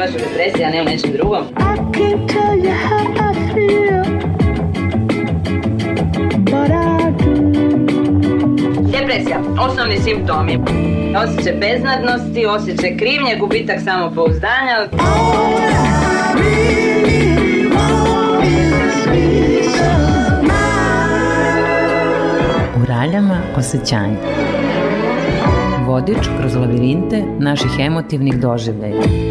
baš u depresiji, a ne u nečem drugom. Depresija, osnovni simptomi. Osjećaj beznadnosti, osjećaj krivnje, gubitak samopouzdanja. U raljama osjećanja. Vodič kroz lavirinte naših emotivnih doživljaja.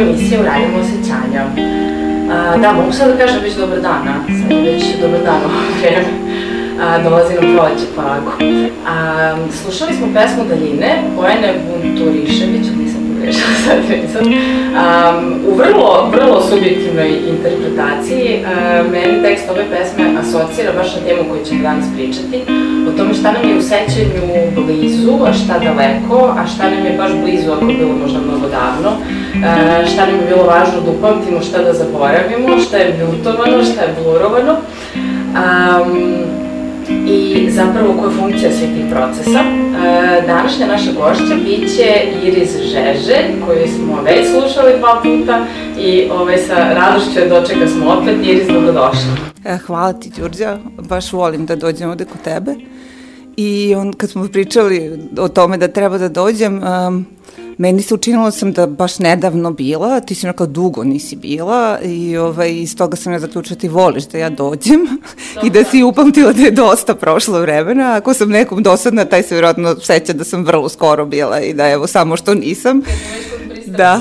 Parat, a ovo je emisija Uradimo osjećanja. A, da, mogu sad da kažem već dobar dan, a? Sad već dobar dan ovo vreme. A, dolazi nam proleće polako. A, slušali smo pesmu Daljine, Bojane Vunturišević, nisam pogrešala sad nisam, um, u vrlo, vrlo subjektivnoj interpretaciji. Uh, meni tekst ove pesme asocira baš na temu koju ćemo danas pričati, tome šta nam je u sećanju blizu, a šta daleko, a šta nam je baš blizu ako je bilo možda mnogo davno, uh, šta nam je bilo važno da upamtimo, šta da zaboravimo, šta je mutovano, šta je blurovano. Um, i zapravo koja je funkcija svih tih procesa. E, današnja naša gošća biće Iris Žeže, koju smo već slušali dva puta i ovaj, sa radošću dočeka smo opet. Iris, dobrodošla. E, hvala ti, Đurđa. Baš volim da dođem ovde kod tebe. I on, kad smo pričali o tome da treba da dođem, um, Meni se učinilo sam da baš nedavno bila, ti si rekao dugo nisi bila i ovaj, iz toga sam ja zaključila da ti voliš da ja dođem i da si upamtila da je dosta prošlo vremena. Ako sam nekom dosadna, taj se vjerojatno seća da sam vrlo skoro bila i da evo samo što nisam. Da,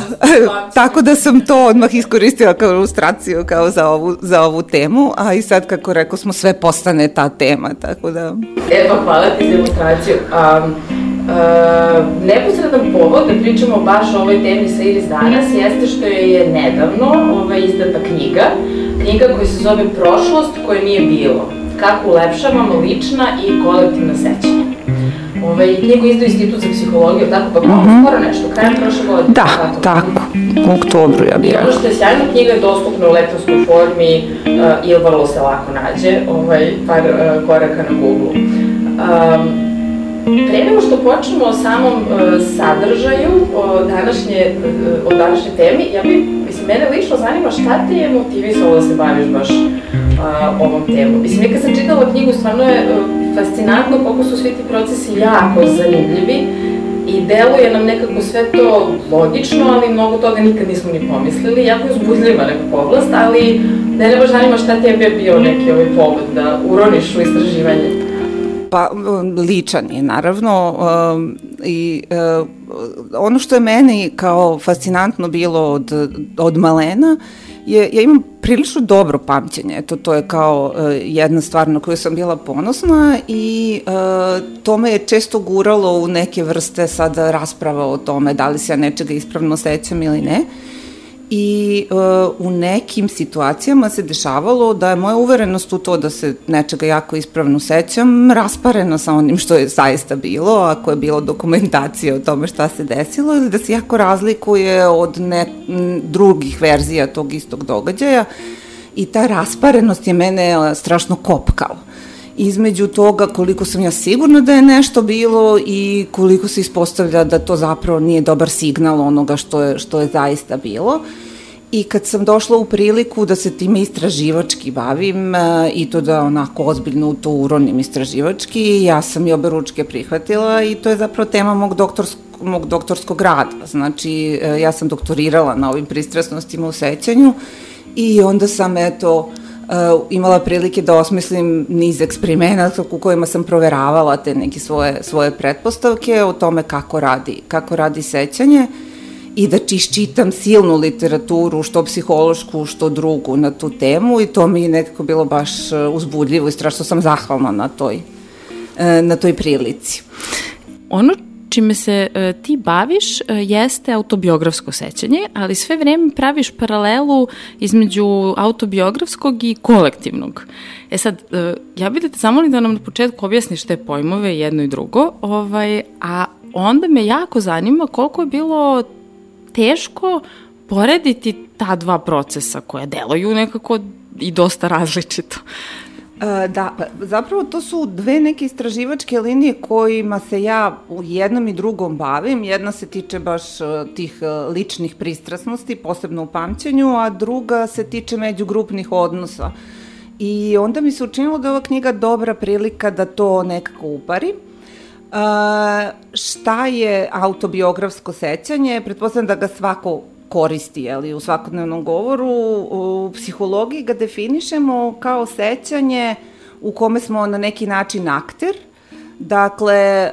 tako da sam to odmah iskoristila kao ilustraciju kao za ovu, za ovu temu, a i sad kako rekao smo sve postane ta tema, tako da... Evo, hvala ti za ilustraciju. Um, Uh, neposredan povod da pričamo baš o ovoj temi sa Iris danas jeste što je nedavno ovaj, izdata knjiga, knjiga koja se zove Prošlost koje nije bilo, kako ulepšavamo lična i kolektivna sećanja. Ovaj, knjigu izdao Institut za psihologiju, tako pa mm -hmm. skoro nešto, krajem prošle godine. Da, tako, tako, u oktobru ja bih rekao. Ono što je sjajna knjiga je dostupna u elektronskoj formi uh, ili vrlo se lako nađe, ovaj, par uh, koraka na Google. Um, Pre nego što počnemo o samom uh, sadržaju o današnje, uh, o današnje temi, ja bih, mene lično zanima šta te je motivisalo da se baviš baš uh, ovom temom. Mislim, ja kad sam čitala knjigu, stvarno je uh, fascinantno koliko su svi ti procesi jako zanimljivi i deluje nam nekako sve to logično, ali mnogo toga nikad nismo ni pomislili. Jako je uzbudljiva neka oblast, ali mene baš zanima šta tebi je bio neki ovaj povod da uroniš u istraživanje. Pa ličan je naravno um, i uh, ono što je meni kao fascinantno bilo od, od malena je, ja imam prilično dobro pamćenje, eto to je kao uh, jedna stvar na koju sam bila ponosna i uh, to me je često guralo u neke vrste sada rasprava o tome da li se ja nečega ispravno sećam ili ne. Uh, i uh, u nekim situacijama se dešavalo da je moja uverenost u to da se nečega jako ispravno sećam rasparena sa onim što je zaista bilo, ako je bilo dokumentacija o tome šta se desilo ili da se jako razlikuje od ne, drugih verzija tog istog događaja. I ta rasparenost je mene strašno kopkala između toga koliko sam ja sigurna da je nešto bilo i koliko se ispostavlja da to zapravo nije dobar signal onoga što je, što je zaista bilo. I kad sam došla u priliku da se time istraživački bavim e, i to da onako ozbiljno u to uronim istraživački, ja sam i obe ručke prihvatila i to je zapravo tema mog doktorskog mog doktorskog rada. Znači, e, ja sam doktorirala na ovim pristrasnostima u sećanju i onda sam, eto, uh, imala prilike da osmislim niz eksperimenata u kojima sam proveravala te neke svoje, svoje pretpostavke o tome kako radi, kako radi sećanje i da čiščitam silnu literaturu, što psihološku, što drugu na tu temu i to mi je nekako bilo baš uh, uzbudljivo i strašno sam zahvalna na toj, uh, na toj prilici. Ono čime se e, ti baviš e, jeste autobiografsko sećanje, ali sve vreme praviš paralelu između autobiografskog i kolektivnog. E sad, e, ja bih da te zamolim da nam na početku objasniš te pojmove jedno i drugo, ovaj, a onda me jako zanima koliko je bilo teško porediti ta dva procesa koja deluju nekako i dosta različito. E, da, pa zapravo to su dve neke istraživačke linije kojima se ja u jednom i drugom bavim. Jedna se tiče baš e, tih e, ličnih pristrasnosti, posebno u pamćenju, a druga se tiče međugrupnih odnosa. I onda mi se učinilo da je ova knjiga dobra prilika da to nekako upari. Uh, šta je autobiografsko sećanje? Pretpostavljam da ga svako koristi jeli, u svakodnevnom govoru. U psihologiji ga definišemo kao sećanje u kome smo na neki način akter, dakle,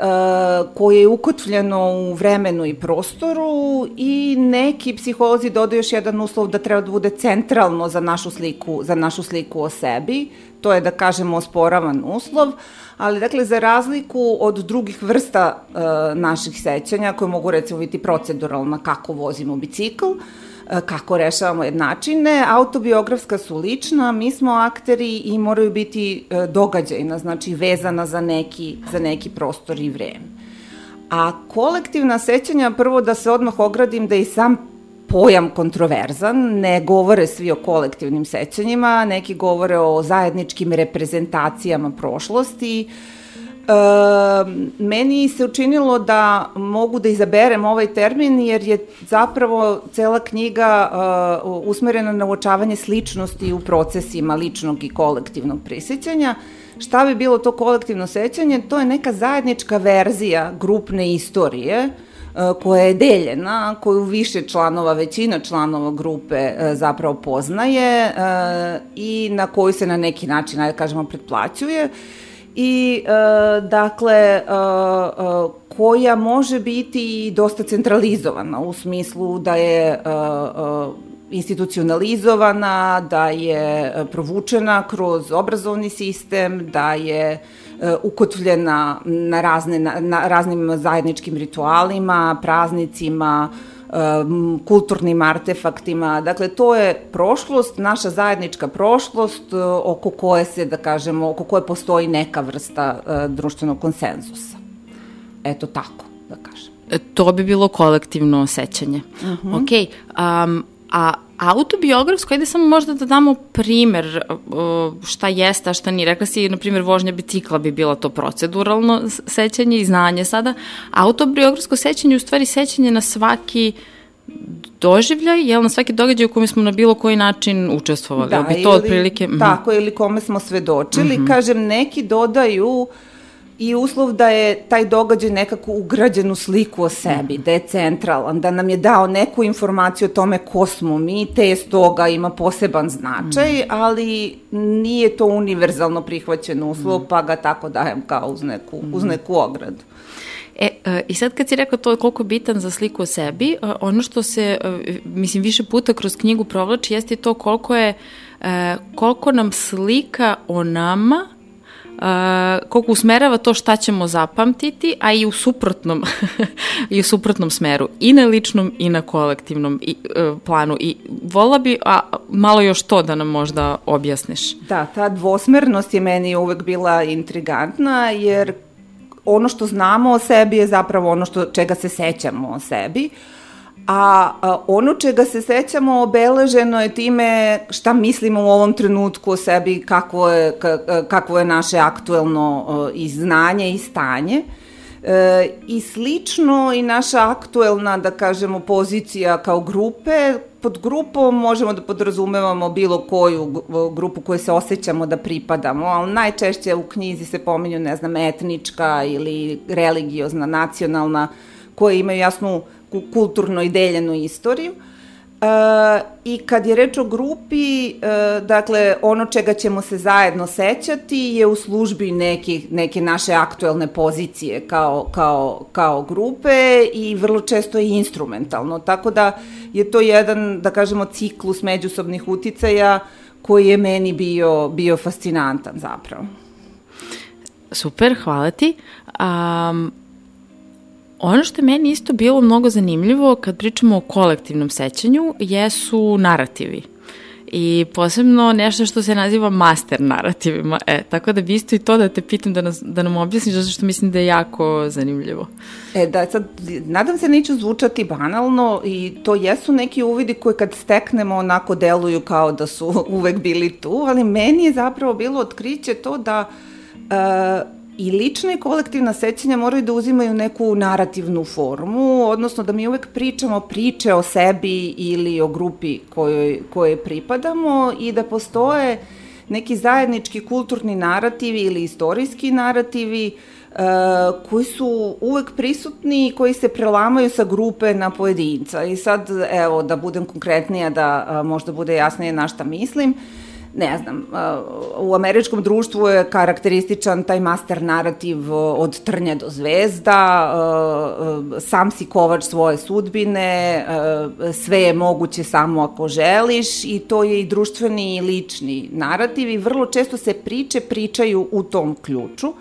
koje je ukotvljeno u vremenu i prostoru i neki psiholozi dodaju još jedan uslov da treba da bude centralno za našu sliku, za našu sliku o sebi, to je da kažemo osporavan uslov, ali dakle za razliku od drugih vrsta uh, naših sećanja koje mogu recimo biti proceduralna kako vozimo bicikl, uh, kako rešavamo jednačine, autobiografska su lična, mi smo akteri i moraju biti uh, događajna, znači vezana za neki, za neki prostor i vreme. A kolektivna sećanja, prvo da se odmah ogradim da i sam pojam kontroverzan, ne govore svi o kolektivnim sećanjima, neki govore o zajedničkim reprezentacijama prošlosti. E, meni se učinilo da mogu da izaberem ovaj termin jer je zapravo cela knjiga uh, usmerena na uočavanje sličnosti u procesima ličnog i kolektivnog prisjećanja. Šta bi bilo to kolektivno sećanje? To je neka zajednička verzija grupne istorije E, koja je deljena, koju više članova, većina članova grupe e, zapravo poznaje e, i na koju se na neki način, ajde kažemo, pretplaćuje. I dakle koja može biti dosta centralizovana u smislu da je institucionalizovana, da je provučena kroz obrazovni sistem, da je uh, E, ukotvljena na, razne, na, na raznim zajedničkim ritualima, praznicima, e, kulturnim artefaktima. Dakle, to je prošlost, naša zajednička prošlost e, oko koje se, da kažemo, oko koje postoji neka vrsta društvenog konsenzusa. Eto tako, da kažem. To bi bilo kolektivno sećanje. Uh mhm. -huh. Ok, um, a autobiografsko, ajde samo možda da damo primer šta jeste, a šta nije. Rekla si, na primer, vožnja bicikla bi bila to proceduralno sećanje i znanje sada. Autobiografsko sećanje je u stvari sećanje na svaki doživljaj, jel, na svaki događaj u kome smo na bilo koji način učestvovali. Da, bi to ili, otprilike... Mhm. Tako, ili kome smo svedočili. Mm -hmm. Kažem, neki dodaju uh, i uslov da je taj događaj nekako ugrađen u sliku o sebi, da je centralan, da nam je dao neku informaciju o tome ko smo mi, te s toga ima poseban značaj, mm. ali nije to univerzalno prihvaćen uslov, mm. pa ga tako dajem kao uz neku, uz mm. neku ogradu. E, e, i sad kad si rekao to koliko je bitan za sliku o sebi, e, ono što se, e, mislim, više puta kroz knjigu provlači jeste to koliko je, koliko nam slika o nama uh, koliko usmerava to šta ćemo zapamtiti, a i u suprotnom, i u suprotnom smeru, i na ličnom i na kolektivnom i, uh, planu. I vola bi a, malo još to da nam možda objasniš. Da, ta dvosmernost je meni uvek bila intrigantna, jer ono što znamo o sebi je zapravo ono što, čega se sećamo o sebi. Uh, a, a ono čega se sećamo obeleženo je time šta mislimo u ovom trenutku o sebi, kakvo je, kakvo je naše aktuelno i znanje i stanje. E, I slično i naša aktuelna, da kažemo, pozicija kao grupe, pod grupom možemo da podrazumevamo bilo koju grupu koju se osjećamo da pripadamo, ali najčešće u knjizi se pominju, ne znam, etnička ili religiozna, nacionalna, koje imaju jasnu kulturno i deljenu istoriju. E, I kad je reč o grupi, e, dakle, ono čega ćemo se zajedno sećati je u službi neki, neke naše aktuelne pozicije kao, kao, kao grupe i vrlo često je instrumentalno. Tako da je to jedan, da kažemo, ciklus međusobnih uticaja koji je meni bio, bio fascinantan zapravo. Super, hvala ti. Um, Ono što je meni isto bilo mnogo zanimljivo kad pričamo o kolektivnom sećanju jesu narativi i posebno nešto što se naziva master narativima. E, tako da bi isto i to da te pitam da, nas, da nam objasniš, zato što mislim da je jako zanimljivo. E, da, sad, nadam se neću zvučati banalno i to jesu neki uvidi koji kad steknemo onako deluju kao da su uvek bili tu, ali meni je zapravo bilo otkriće to da uh, i lična i kolektivna sećanja moraju da uzimaju neku narativnu formu, odnosno da mi uvek pričamo priče o sebi ili o grupi kojoj, kojoj pripadamo i da postoje neki zajednički kulturni narativi ili istorijski narativi uh, koji su uvek prisutni i koji se prelamaju sa grupe na pojedinca. I sad, evo, da budem konkretnija, da uh, možda bude jasnije na šta mislim, uh, ne znam, u američkom društvu je karakterističan taj master narativ od trnja do zvezda, sam si kovač svoje sudbine, sve je moguće samo ako želiš i to je i društveni i lični narativ i vrlo često se priče pričaju u tom ključu.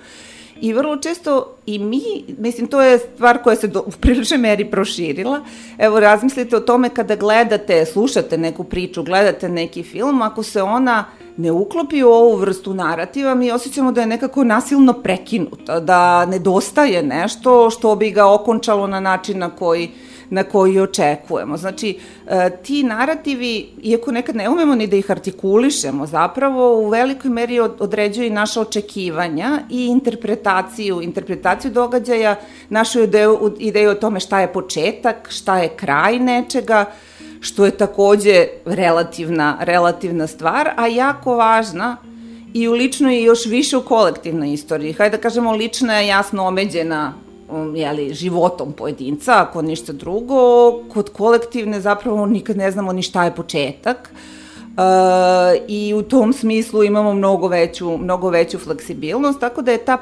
I vrlo često i mi, mislim, to je stvar koja se do, u priličnoj meri proširila. Evo, razmislite o tome kada gledate, slušate neku priču, gledate neki film, ako se ona ne uklopi u ovu vrstu narativa, mi osjećamo da je nekako nasilno prekinuta, da nedostaje nešto što bi ga okončalo na način na koji na koji očekujemo. Znači, e, ti narativi, iako nekad ne umemo ni da ih artikulišemo, zapravo u velikoj meri određuju i naše očekivanja i interpretaciju, interpretaciju događaja, našu ideju, ideju o tome šta je početak, šta je kraj nečega, što je takođe relativna, relativna stvar, a jako važna i u ličnoj i još više u kolektivnoj istoriji. Hajde da kažemo, lična je jasno omeđena jeli, životom pojedinca, ako ništa drugo, kod kolektivne zapravo nikad ne znamo ni šta je početak. Uh, I u tom smislu imamo mnogo veću, mnogo veću fleksibilnost, tako da je ta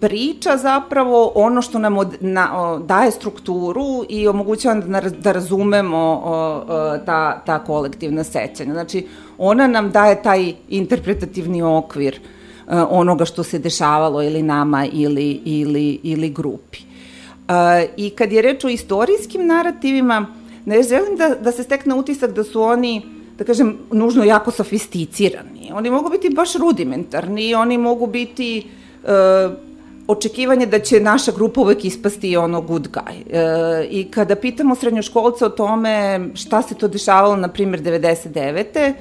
priča zapravo ono što nam od, na, o, daje strukturu i omogućava da, da razumemo o, o, ta, ta kolektivna sećanja. Znači, ona nam daje taj interpretativni okvir uh, onoga što se dešavalo ili nama ili, ili, ili grupi. Uh, I kad je reč o istorijskim narativima, ne želim da, da se stekne utisak da su oni da kažem, nužno jako sofisticirani. Oni mogu biti baš rudimentarni, oni mogu biti uh, očekivanje da će naša grupa uvek ispasti ono good guy. E, I kada pitamo srednjoškolce o tome šta se to dešavalo, na primjer, 99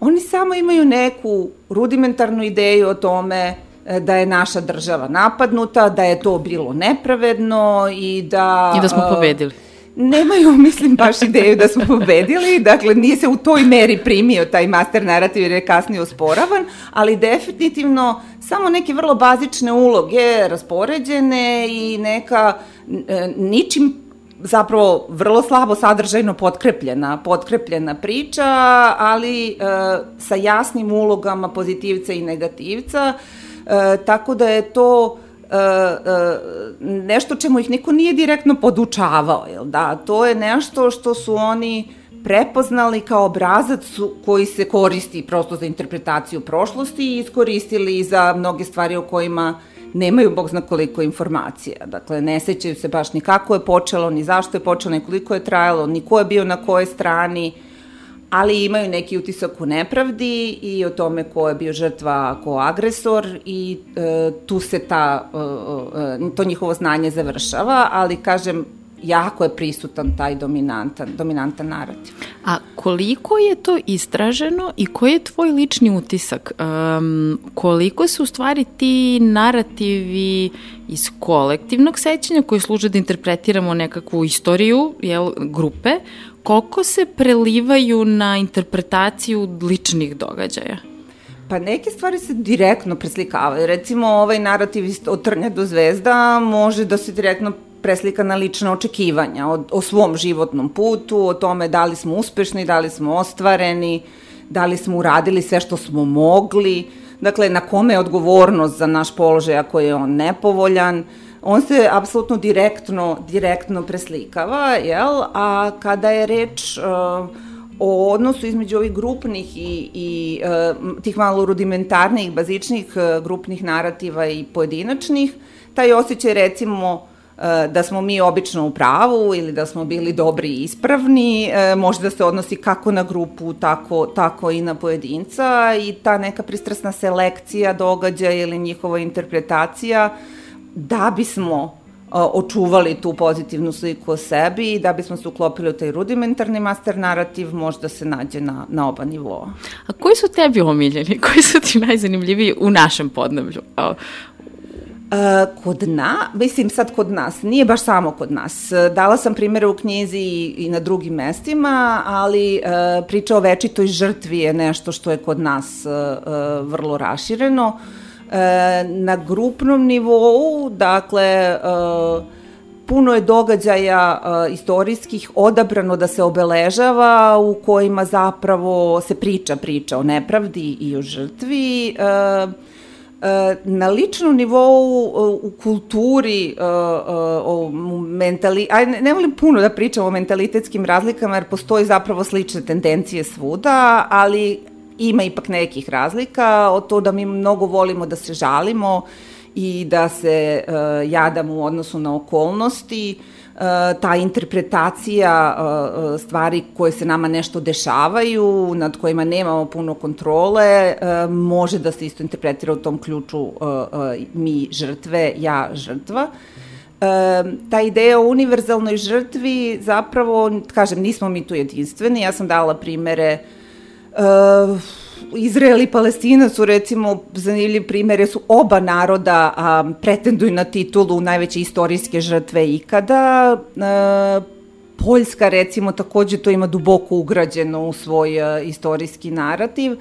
oni samo imaju neku rudimentarnu ideju o tome e, da je naša država napadnuta, da je to bilo nepravedno i da... I da smo e, pobedili. Nemaju, mislim, baš ideju da smo pobedili, dakle nije se u toj meri primio taj master narativ jer je kasnije osporavan, ali definitivno samo neke vrlo bazične uloge raspoređene i neka e, ničim zapravo vrlo slabo sadržajno potkrepljena, potkrepljena priča, ali e, sa jasnim ulogama pozitivca i negativca, e, tako da je to e, e, nešto čemu ih niko nije direktno podučavao, jel da? To je nešto što su oni prepoznali kao obrazac koji se koristi prosto za interpretaciju prošlosti i iskoristili za mnoge stvari o kojima nemaju bog zna koliko informacija. Dakle, ne sećaju se baš ni kako je počelo, ni zašto je počelo, ni koliko je trajalo, ni ko je bio na kojoj strani, ali imaju neki utisak u nepravdi i o tome ko je bio žrtva, ko agresor i e, tu se ta, e, e, to njihovo znanje završava, ali kažem, jako je prisutan taj dominantan, dominantan narativ. A koliko je to istraženo i koji je tvoj lični utisak? Um, koliko su u stvari ti narativi iz kolektivnog sećanja koji služe da interpretiramo nekakvu istoriju jel, grupe, koliko se prelivaju na interpretaciju ličnih događaja? Pa neke stvari se direktno preslikavaju. Recimo ovaj narativ od trnja do zvezda može da se direktno preslikana lična očekivanja o, o svom životnom putu, o tome da li smo uspešni, da li smo ostvareni, da li smo uradili sve što smo mogli, dakle na kome je odgovornost za naš položaj ako je on nepovoljan, on se apsolutno direktno, direktno preslikava, jel? a kada je reč uh, o odnosu između ovih grupnih i, i uh, tih malo rudimentarnih, bazičnih uh, grupnih narativa i pojedinačnih, taj osjećaj recimo E, da smo mi obično u pravu ili da smo bili dobri i ispravni, e, može da se odnosi kako na grupu, tako, tako i na pojedinca i ta neka pristrasna selekcija događaja ili njihova interpretacija da bismo e, očuvali tu pozitivnu sliku o sebi i da bismo se uklopili u taj rudimentarni master narativ možda se nađe na, na oba nivoa. A koji su tebi omiljeni? Koji su ti najzanimljiviji u našem podneblju? Uh, kod na, mislim sad kod nas, nije baš samo kod nas. Dala sam primere u knjizi i, na drugim mestima, ali uh, priča o večitoj žrtvi je nešto što je kod nas vrlo rašireno. Na grupnom nivou, dakle, puno je događaja uh, istorijskih odabrano da se obeležava u kojima zapravo se priča priča o nepravdi i o žrtvi. Uh, na ličnom nivou u kulturi o mentali aj ne, volim puno da pričam o mentalitetskim razlikama jer postoji zapravo slične tendencije svuda, ali ima ipak nekih razlika, o to da mi mnogo volimo da se žalimo i da se jadamo u odnosu na okolnosti, uh, ta interpretacija uh, stvari koje se nama nešto dešavaju, nad kojima nemamo puno kontrole, može da se isto interpretira u tom ključu mi žrtve, ja žrtva. E, ta ideja o univerzalnoj žrtvi zapravo, kažem, nismo mi tu jedinstveni. Ja sam dala primere uh, Izrael i Palestina su recimo zanimljivi primere, su oba naroda a, pretenduju na titulu najveće istorijske žrtve ikada. A, Poljska recimo takođe to ima duboko ugrađeno u svoj a, istorijski narativ.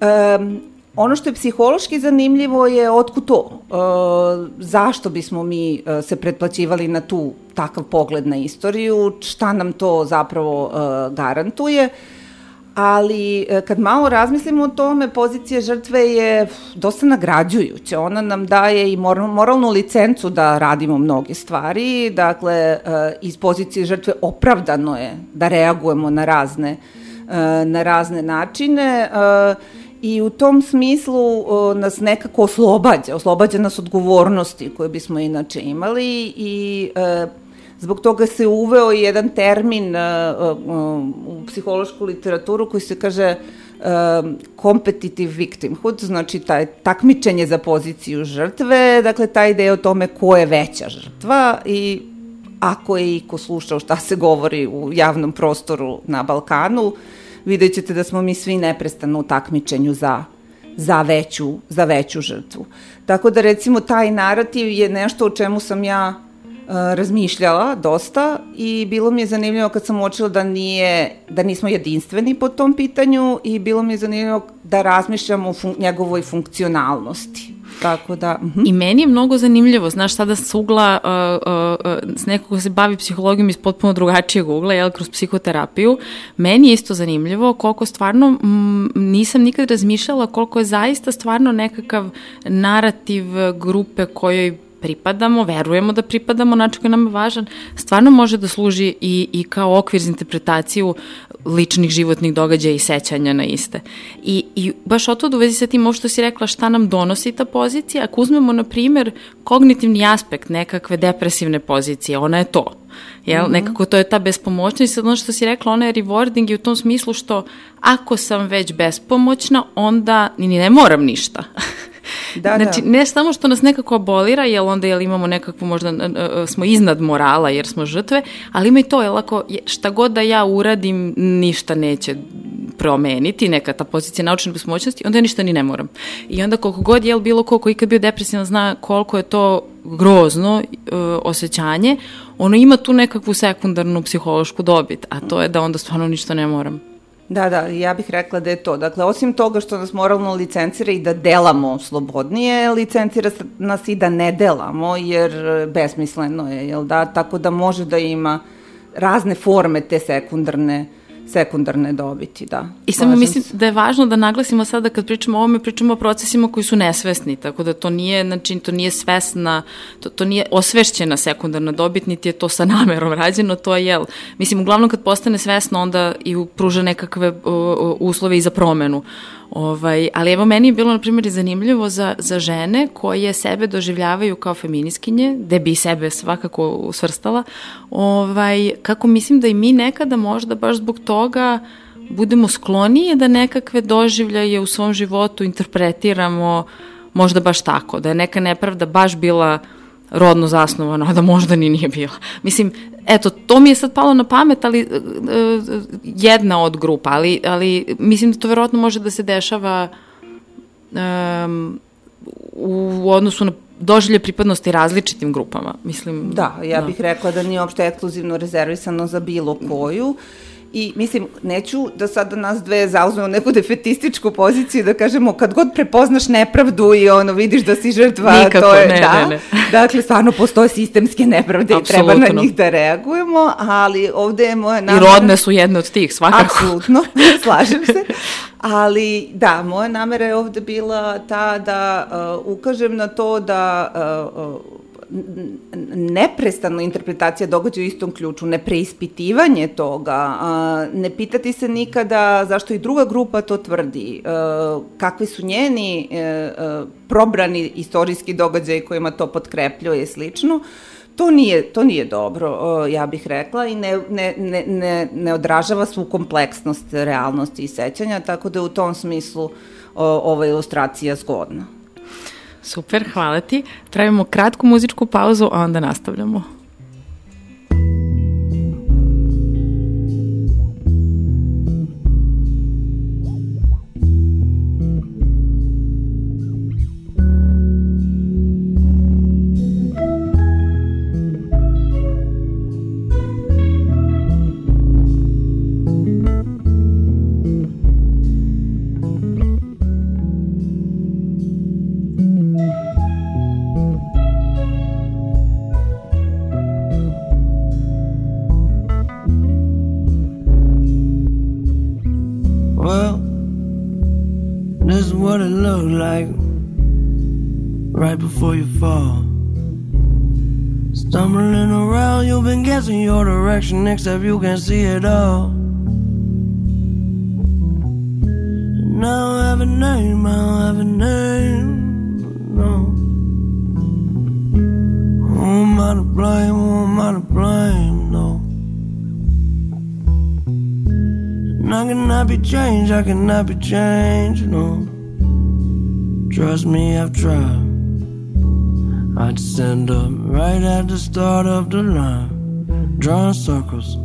A, Ono što je psihološki zanimljivo je otkud to, e, zašto bismo mi se pretplaćivali na tu takav pogled na istoriju, šta nam to zapravo e, garantuje. E, ali e, kad malo razmislimo o tome, pozicija žrtve je dosta nagrađujuća. Ona nam daje i moralnu licencu da radimo mnoge stvari, dakle, e, iz pozicije žrtve opravdano je da reagujemo na razne, e, na razne načine i u tom smislu nas nekako oslobađa, oslobađa nas odgovornosti koje bismo inače imali i Zbog toga se uveo jedan termin uh, uh, u psihološku literaturu koji se kaže uh, competitive victimhood, znači taj takmičenje za poziciju žrtve, dakle taj ideja o tome ko je veća žrtva i ako je i ko slušao šta se govori u javnom prostoru na Balkanu, vidjet ćete da smo mi svi neprestano u takmičenju za za veću, za veću žrtvu. Tako da recimo taj narativ je nešto o čemu sam ja razmišljala dosta i bilo mi je zanimljivo kad sam uočila da nije, da nismo jedinstveni po tom pitanju i bilo mi je zanimljivo da razmišljamo o fun njegovoj funkcionalnosti. Tako da... Uh -huh. I meni je mnogo zanimljivo, znaš, sada s ugla, uh, uh, s nekog ko se bavi psihologijom iz potpuno drugačijeg ugla, jel, kroz psihoterapiju, meni je isto zanimljivo koliko stvarno m, nisam nikad razmišljala koliko je zaista stvarno nekakav narativ grupe kojoj pripadamo, verujemo da pripadamo, način koji nam je važan, stvarno može da služi i, i kao okvir za interpretaciju ličnih životnih događaja i sećanja na iste. I, i baš o to da u vezi sa tim ovo što si rekla šta nam donosi ta pozicija, ako uzmemo na primer kognitivni aspekt nekakve depresivne pozicije, ona je to. Jel? Mm -hmm. Nekako to je ta bespomoćnost sad ono što si rekla, ona je rewarding i u tom smislu što ako sam već bespomoćna, onda ni ne moram ništa. Da, znači, da. ne samo što nas nekako abolira, jel onda jel imamo nekakvu, možda smo iznad morala jer smo žrtve, ali ima i to, jel ako šta god da ja uradim, ništa neće promeniti, neka ta pozicija naučne besmoćnosti, onda ja ništa ni ne moram. I onda koliko god, jel, bilo ko koji ikad bio depresivan zna koliko je to grozno uh, osjećanje, ono ima tu nekakvu sekundarnu psihološku dobit, a to je da onda stvarno ništa ne moram. Da, da, ja bih rekla da je to. Dakle, osim toga što nas moralno licencira i da delamo slobodnije, licencira nas i da ne delamo, jer besmisleno je, jel da? Tako da može da ima razne forme te sekundarne sekundarne dobiti, da. I samo mislim da je važno da naglasimo sada kad pričamo o ovome, pričamo o procesima koji su nesvesni, tako da to nije, znači, to nije svesna, to, to nije osvešćena sekundarna dobit, niti je to sa namerom rađeno, to je, jel, mislim, uglavnom kad postane svesno, onda i pruža nekakve uh, uslove i za promenu. Ovaj, ali evo meni je bilo na primjer zanimljivo za, za žene koje sebe doživljavaju kao feminiskinje, gde bi sebe svakako svrstala, ovaj, kako mislim da i mi nekada možda baš zbog toga budemo sklonije da nekakve doživljaje u svom životu interpretiramo možda baš tako, da je neka nepravda baš bila rodno zasnovana, a da možda ni nije bila. Mislim, eto, to mi je sad palo na pamet, ali uh, jedna od grupa, ali, ali mislim da to verovatno može da se dešava um, u odnosu na doživlje pripadnosti različitim grupama, mislim. Da, ja da. bih rekla da nije uopšte ekskluzivno rezervisano za bilo koju I mislim, neću da sada nas dve zauzmemo neku defetističku poziciju da kažemo kad god prepoznaš nepravdu i ono vidiš da si žrtva, Nikako, to je ne, da. ne, ne. Dakle, stvarno postoje sistemske nepravde i treba na njih da reagujemo, ali ovde je moja namera... I rodne su jedne od tih, svakako. Apsolutno, slažem se. Ali da, moja namera je ovde bila ta da uh, ukažem na to da uh, uh, neprestano interpretacija događaja u istom ključu, nepreispitivanje toga, ne pitati se nikada zašto i druga grupa to tvrdi, kakvi su njeni e, e, probrani istorijski događaj kojima to potkrepljuje i slično, to nije, to nije dobro, ja bih rekla, i ne, ne, ne, ne, ne odražava svu kompleksnost realnosti i sećanja, tako da u tom smislu ova ilustracija zgodna. Super, hvala ti. Pravimo kratku muzičku pauzu, a onda nastavljamo. Direction, except you can see it all. And I don't have a name, I don't have a name, no. Who am I to blame? Who am I to blame? No. And I cannot be changed, I cannot be changed, no. Trust me, I've tried. I'd stand up right at the start of the line, drawing circles.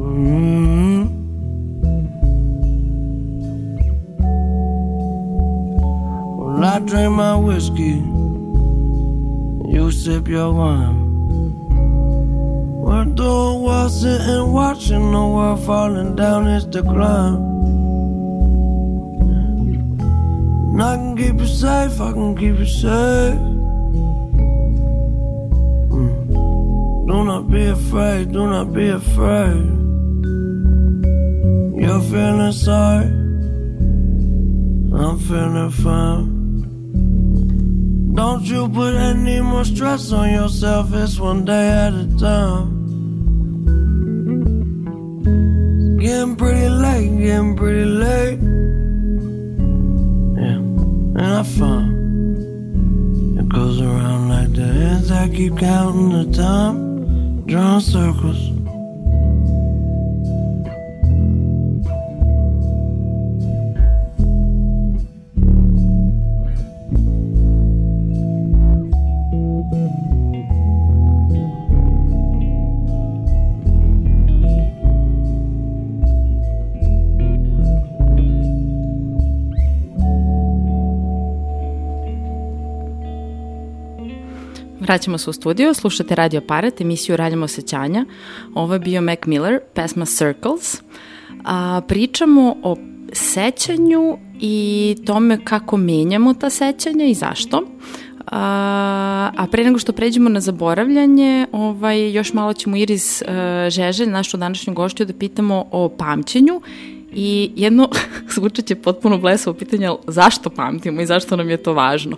Mm-hmm. Well, I drink my whiskey, you sip your wine. We're the world sitting watching the world falling down its decline. And I can keep you safe, I can keep you safe. Be afraid, do not be afraid. You're feeling sorry, I'm feeling fine. Don't you put any more stress on yourself, it's one day at a time. Getting pretty late, getting pretty late Yeah, and I find it goes around like that as I keep counting the time, drawing circles. Vraćamo se u studio, slušate Radio Paret, emisiju Raljamo osjećanja. Ovo je bio Mac Miller, pesma Circles. A, pričamo o sećanju i tome kako menjamo ta sećanja i zašto. A, a pre nego što pređemo na zaboravljanje, ovaj, još malo ćemo Iris uh, Žeželj, našu današnju gošću, da pitamo o pamćenju I jedno zvučat će potpuno blesovo pitanje, zašto pamtimo i zašto nam je to važno?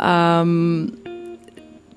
Um,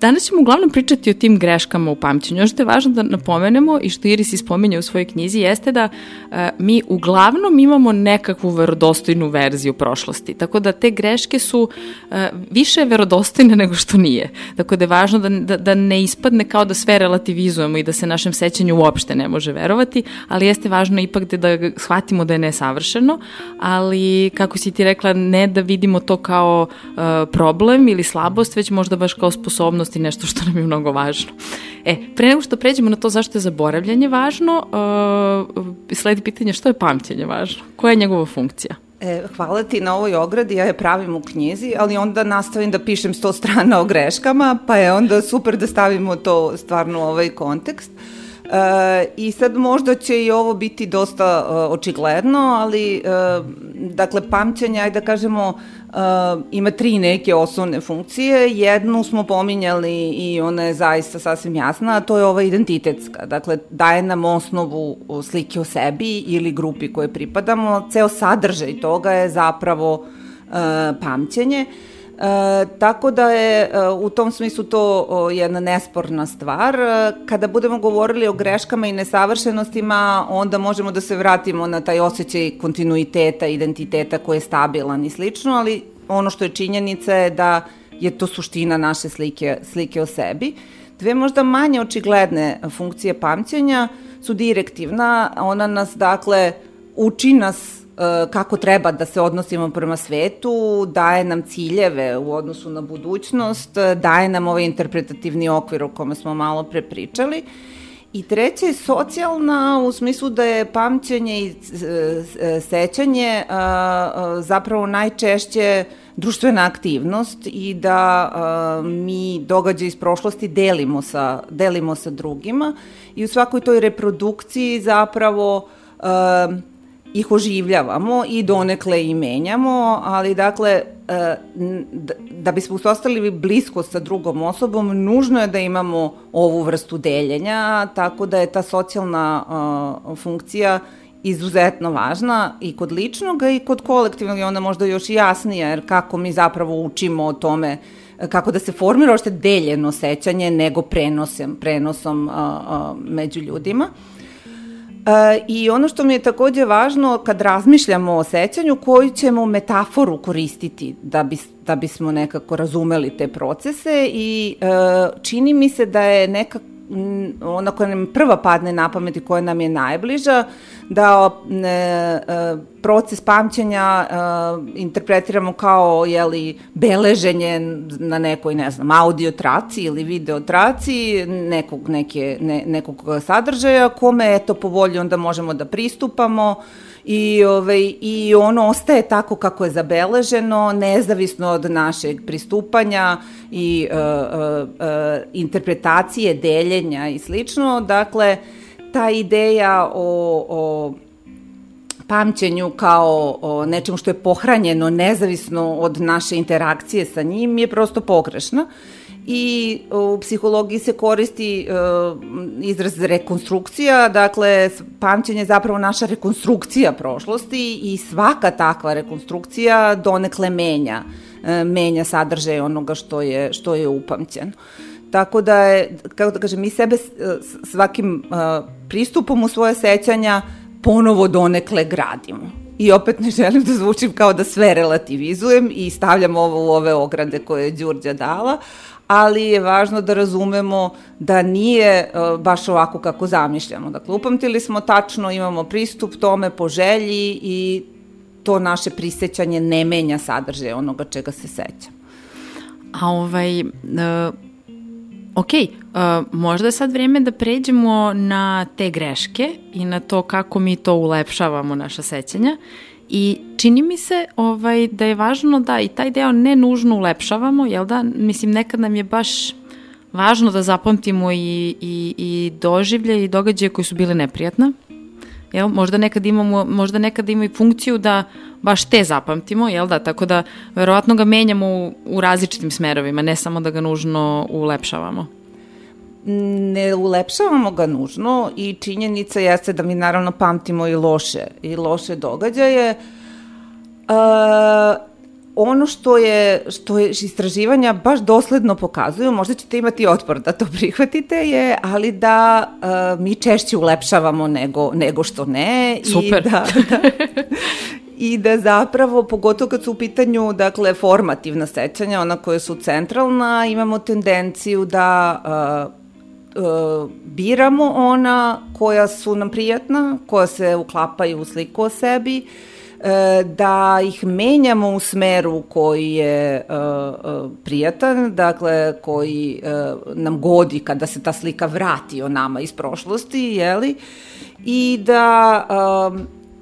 danas ćemo uglavnom pričati o tim greškama u pamćenju. Ono što je važno da napomenemo i što Iris ispominje u svojoj knjizi jeste da uh, mi uglavnom imamo nekakvu verodostojnu verziju prošlosti. Tako da te greške su uh, više verodostojne nego što nije. Tako da je važno da, da, da ne ispadne kao da sve relativizujemo i da se našem sećanju uopšte ne može verovati, ali jeste važno ipak da, da shvatimo da je nesavršeno, ali kako si ti rekla, ne da vidimo to kao uh, problem ili slabost, već možda baš kao sposobnost i nešto što nam je mnogo važno. E, pre nego što pređemo na to zašto je zaboravljanje važno, uh, sledi pitanje što je pamćenje važno? Koja je njegova funkcija? E, hvala ti na ovoj ogradi, ja je pravim u knjizi, ali onda nastavim da pišem sto strana o greškama, pa je onda super da stavimo to stvarno u ovaj kontekst. E, I sad možda će i ovo biti dosta uh, očigledno, ali uh, dakle pamćenje, ajde da kažemo, uh, ima tri neke osnovne funkcije. Jednu smo pominjali i ona je zaista sasvim jasna, a to je ova identitetska. Dakle, daje nam osnovu slike o sebi ili grupi koje pripadamo. Ceo sadržaj toga je zapravo uh, pamćenje. E, tako da je e, u tom smislu to jedna nesporna stvar. E, kada budemo govorili o greškama i nesavršenostima, onda možemo da se vratimo na taj osjećaj kontinuiteta, identiteta koji je stabilan i slično, ali ono što je činjenica je da je to suština naše slike, slike o sebi. Dve možda manje očigledne funkcije pamćenja su direktivna, ona nas dakle uči nas E, kako treba da se odnosimo prema svetu, daje nam ciljeve u odnosu na budućnost, daje nam ovaj interpretativni okvir o kome smo malo pre pričali. I treća je socijalna u smislu da je pamćenje i e, sećanje zapravo najčešće društvena aktivnost i da mi događaj iz prošlosti delimo sa, delimo sa drugima i u svakoj toj reprodukciji zapravo ih oživljavamo i donekle i menjamo, ali dakle, e, da bismo uspostavili bliskost sa drugom osobom, nužno je da imamo ovu vrstu deljenja, tako da je ta socijalna funkcija izuzetno važna i kod ličnog i kod kolektivnog i onda možda još jasnija, jer kako mi zapravo učimo o tome kako da se formira ošte deljeno sećanje nego prenosom, prenosom a, a, među ljudima. E, I ono što mi je takođe važno kad razmišljamo o sećanju, koju ćemo metaforu koristiti da, bi, da bismo nekako razumeli te procese i e, čini mi se da je neka ona koja nam prva padne na pamet i koja nam je najbliža, da e, e, proces pamćenja e, interpretiramo kao jeli, beleženje na nekoj, ne znam, audio traci ili video traci nekog, neke, ne, nekog sadržaja kome, eto, po volji onda možemo da pristupamo i, ovaj, i ono ostaje tako kako je zabeleženo, nezavisno od našeg pristupanja i uh, uh, uh, interpretacije, deljenja i slično. Dakle, ta ideja o, o pamćenju kao o nečemu što je pohranjeno nezavisno od naše interakcije sa njim je prosto pogrešna i u psihologiji se koristi uh, izraz rekonstrukcija, dakle pamćenje je zapravo naša rekonstrukcija prošlosti i svaka takva rekonstrukcija donekle menja, uh, menja sadržaj onoga što je, što je upamćeno. Tako da je, kako da kažem, mi sebe svakim uh, pristupom u svoje sećanja ponovo donekle gradimo. I opet ne želim da zvučim kao da sve relativizujem i stavljam ovo u ove ograde koje je Đurđa dala, ali je važno da razumemo da nije uh, baš ovako kako zamišljamo. Dakle, upamtili smo tačno, imamo pristup tome po želji i to naše prisećanje ne menja sadržaj onoga čega se seća. A ovaj, uh, ok, uh, možda je sad vreme da pređemo na te greške i na to kako mi to ulepšavamo naša sećanja. I čini mi se ovaj, da je važno da i taj deo ne nužno ulepšavamo, jel da? Mislim, nekad nam je baš važno da zapamtimo i, i, i doživlje i događaje koji su bile neprijatne. Jel? Možda nekad imamo, možda nekad ima i funkciju da baš te zapamtimo, jel da? Tako da verovatno ga menjamo u, u različitim smerovima, ne samo da ga nužno ulepšavamo ne ulepšavamo ga nužno i činjenica jeste da mi naravno pamtimo i loše, i loše događaje. Uh, ono što je, što je istraživanja baš dosledno pokazuju, možda ćete imati otpor da to prihvatite, je, ali da uh, mi češće ulepšavamo nego, nego što ne. Super. I da, da, i da zapravo, pogotovo kad su u pitanju, dakle, formativna sećanja, ona koja su centralna, imamo tendenciju da uh, uh, biramo ona koja su nam prijatna, koja se uklapaju u sliku o sebi, uh, da ih menjamo u smeru koji je uh, prijatan, dakle koji nam godi kada se ta slika vrati o nama iz prošlosti, jeli? I da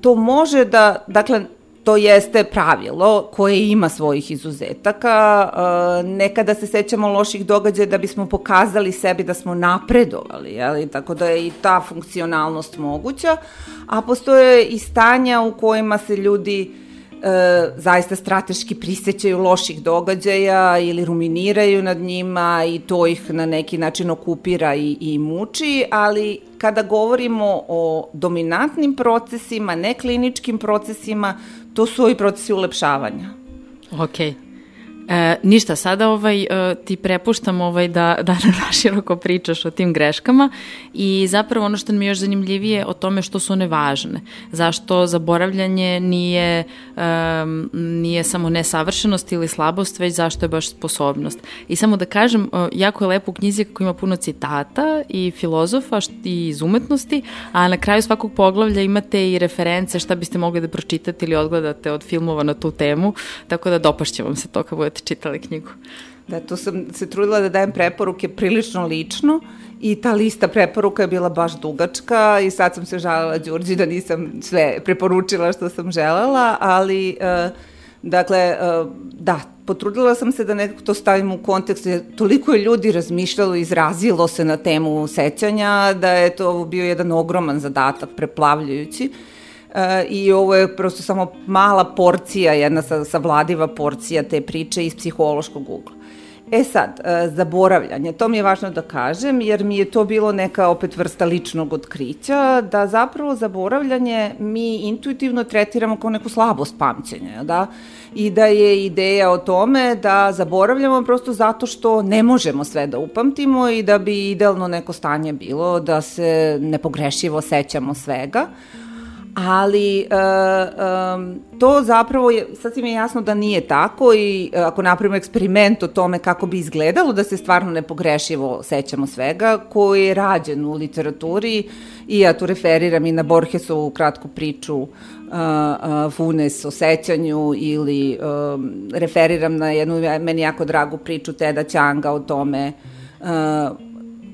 to može da, dakle, to jeste pravilo koje ima svojih izuzetaka. Uh, nekada se sećamo loših događaja da bismo pokazali sebi da smo napredovali, jeli? tako da je i ta funkcionalnost moguća, a postoje i stanja u kojima se ljudi e, zaista strateški prisećaju loših događaja ili ruminiraju nad njima i to ih na neki način okupira i, i muči, ali kada govorimo o dominantnim procesima, nekliničkim procesima, to su ovi procesi ulepšavanja. Okej. E, ništa, sada ovaj, e, ti prepuštam ovaj da, da naširoko pričaš o tim greškama i zapravo ono što mi je još zanimljivije o tome što su one važne. Zašto zaboravljanje nije, um, nije samo nesavršenost ili slabost, već zašto je baš sposobnost. I samo da kažem, jako je lepo u knjizi kako ima puno citata i filozofa i iz umetnosti, a na kraju svakog poglavlja imate i reference šta biste mogli da pročitate ili odgledate od filmova na tu temu, tako da dopašće vam se to budete budete čitali knjigu. Da, tu sam se trudila da dajem preporuke prilično lično i ta lista preporuka je bila baš dugačka i sad sam se žalila Đurđi da nisam sve preporučila što sam želela, ali uh, dakle, uh, da, potrudila sam se da nekako to stavim u kontekst, jer toliko je ljudi razmišljalo i izrazilo se na temu sećanja, da je to bio jedan ogroman zadatak, preplavljujući. E, i ovo je prosto samo mala porcija, jedna sa, savladiva porcija te priče iz psihološkog ugla. E sad, e, zaboravljanje, to mi je važno da kažem, jer mi je to bilo neka opet vrsta ličnog otkrića, da zapravo zaboravljanje mi intuitivno tretiramo kao neku slabost pamćenja, da? I da je ideja o tome da zaboravljamo prosto zato što ne možemo sve da upamtimo i da bi idealno neko stanje bilo da se nepogrešivo sećamo svega ali uh, um, to zapravo je, sasvim je jasno da nije tako i uh, ako napravimo eksperiment o tome kako bi izgledalo da se stvarno nepogrešivo sećamo svega, koji je rađen u literaturi i ja tu referiram i na Borgesovu kratku priču uh, uh, Funes o sećanju ili uh, referiram na jednu meni jako dragu priču Teda Ćanga o tome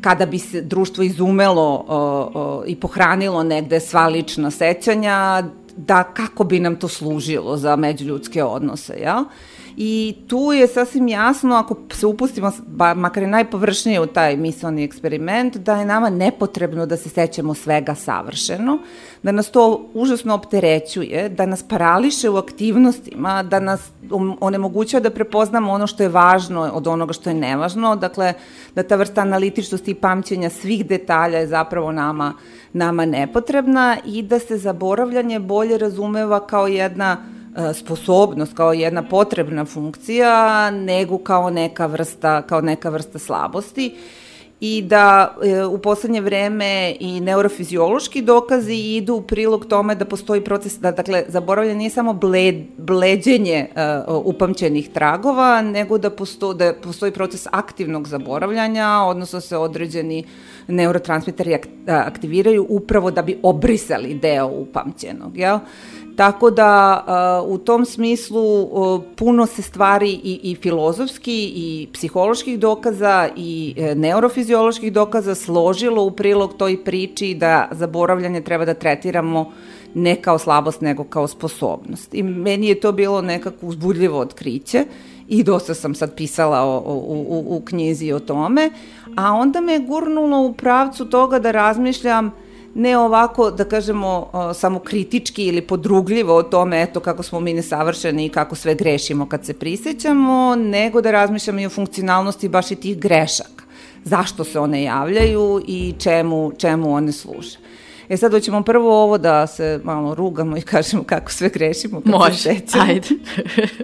kada bi se društvo izumelo o, o, i pohranilo negde sva lična sećanja, da kako bi nam to služilo za međuljudske odnose, jel? I tu je sasvim jasno, ako se upustimo, ba, makar je najpovršnije u taj mislani eksperiment, da je nama nepotrebno da se sećamo svega savršeno, da nas to užasno opterećuje, da nas parališe u aktivnostima, da nas onemogućava da prepoznamo ono što je važno od onoga što je nevažno, dakle, da ta vrsta analitičnosti i pamćenja svih detalja je zapravo nama, nama nepotrebna i da se zaboravljanje bolje razumeva kao jedna sposobnost kao jedna potrebna funkcija nego kao neka vrsta kao neka vrsta slabosti i da e, u poslednje vreme i neurofiziološki dokazi idu u prilog tome da postoji proces, da dakle zaboravljanje nije samo bled, bleđenje uh, upamćenih tragova, nego da, posto, da postoji proces aktivnog zaboravljanja, odnosno se određeni neurotransmiteri aktiviraju upravo da bi obrisali deo upamćenog, jel? Tako da u tom smislu puno se stvari i, i filozofski i psiholoških dokaza i e, neurofizioloških dokaza složilo u prilog toj priči da zaboravljanje treba da tretiramo ne kao slabost nego kao sposobnost. I meni je to bilo nekako uzbudljivo otkriće i dosta sam sad pisala o, o, u, u knjizi o tome, a onda me gurnulo u pravcu toga da razmišljam ne ovako, da kažemo, samo kritički ili podrugljivo o tome, eto, kako smo mi nesavršeni i kako sve grešimo kad se prisećamo, nego da razmišljamo i o funkcionalnosti baš i tih grešaka. Zašto se one javljaju i čemu, čemu one služe. E sad hoćemo prvo ovo da se malo rugamo i kažemo kako sve grešimo. Kako Može, ajde.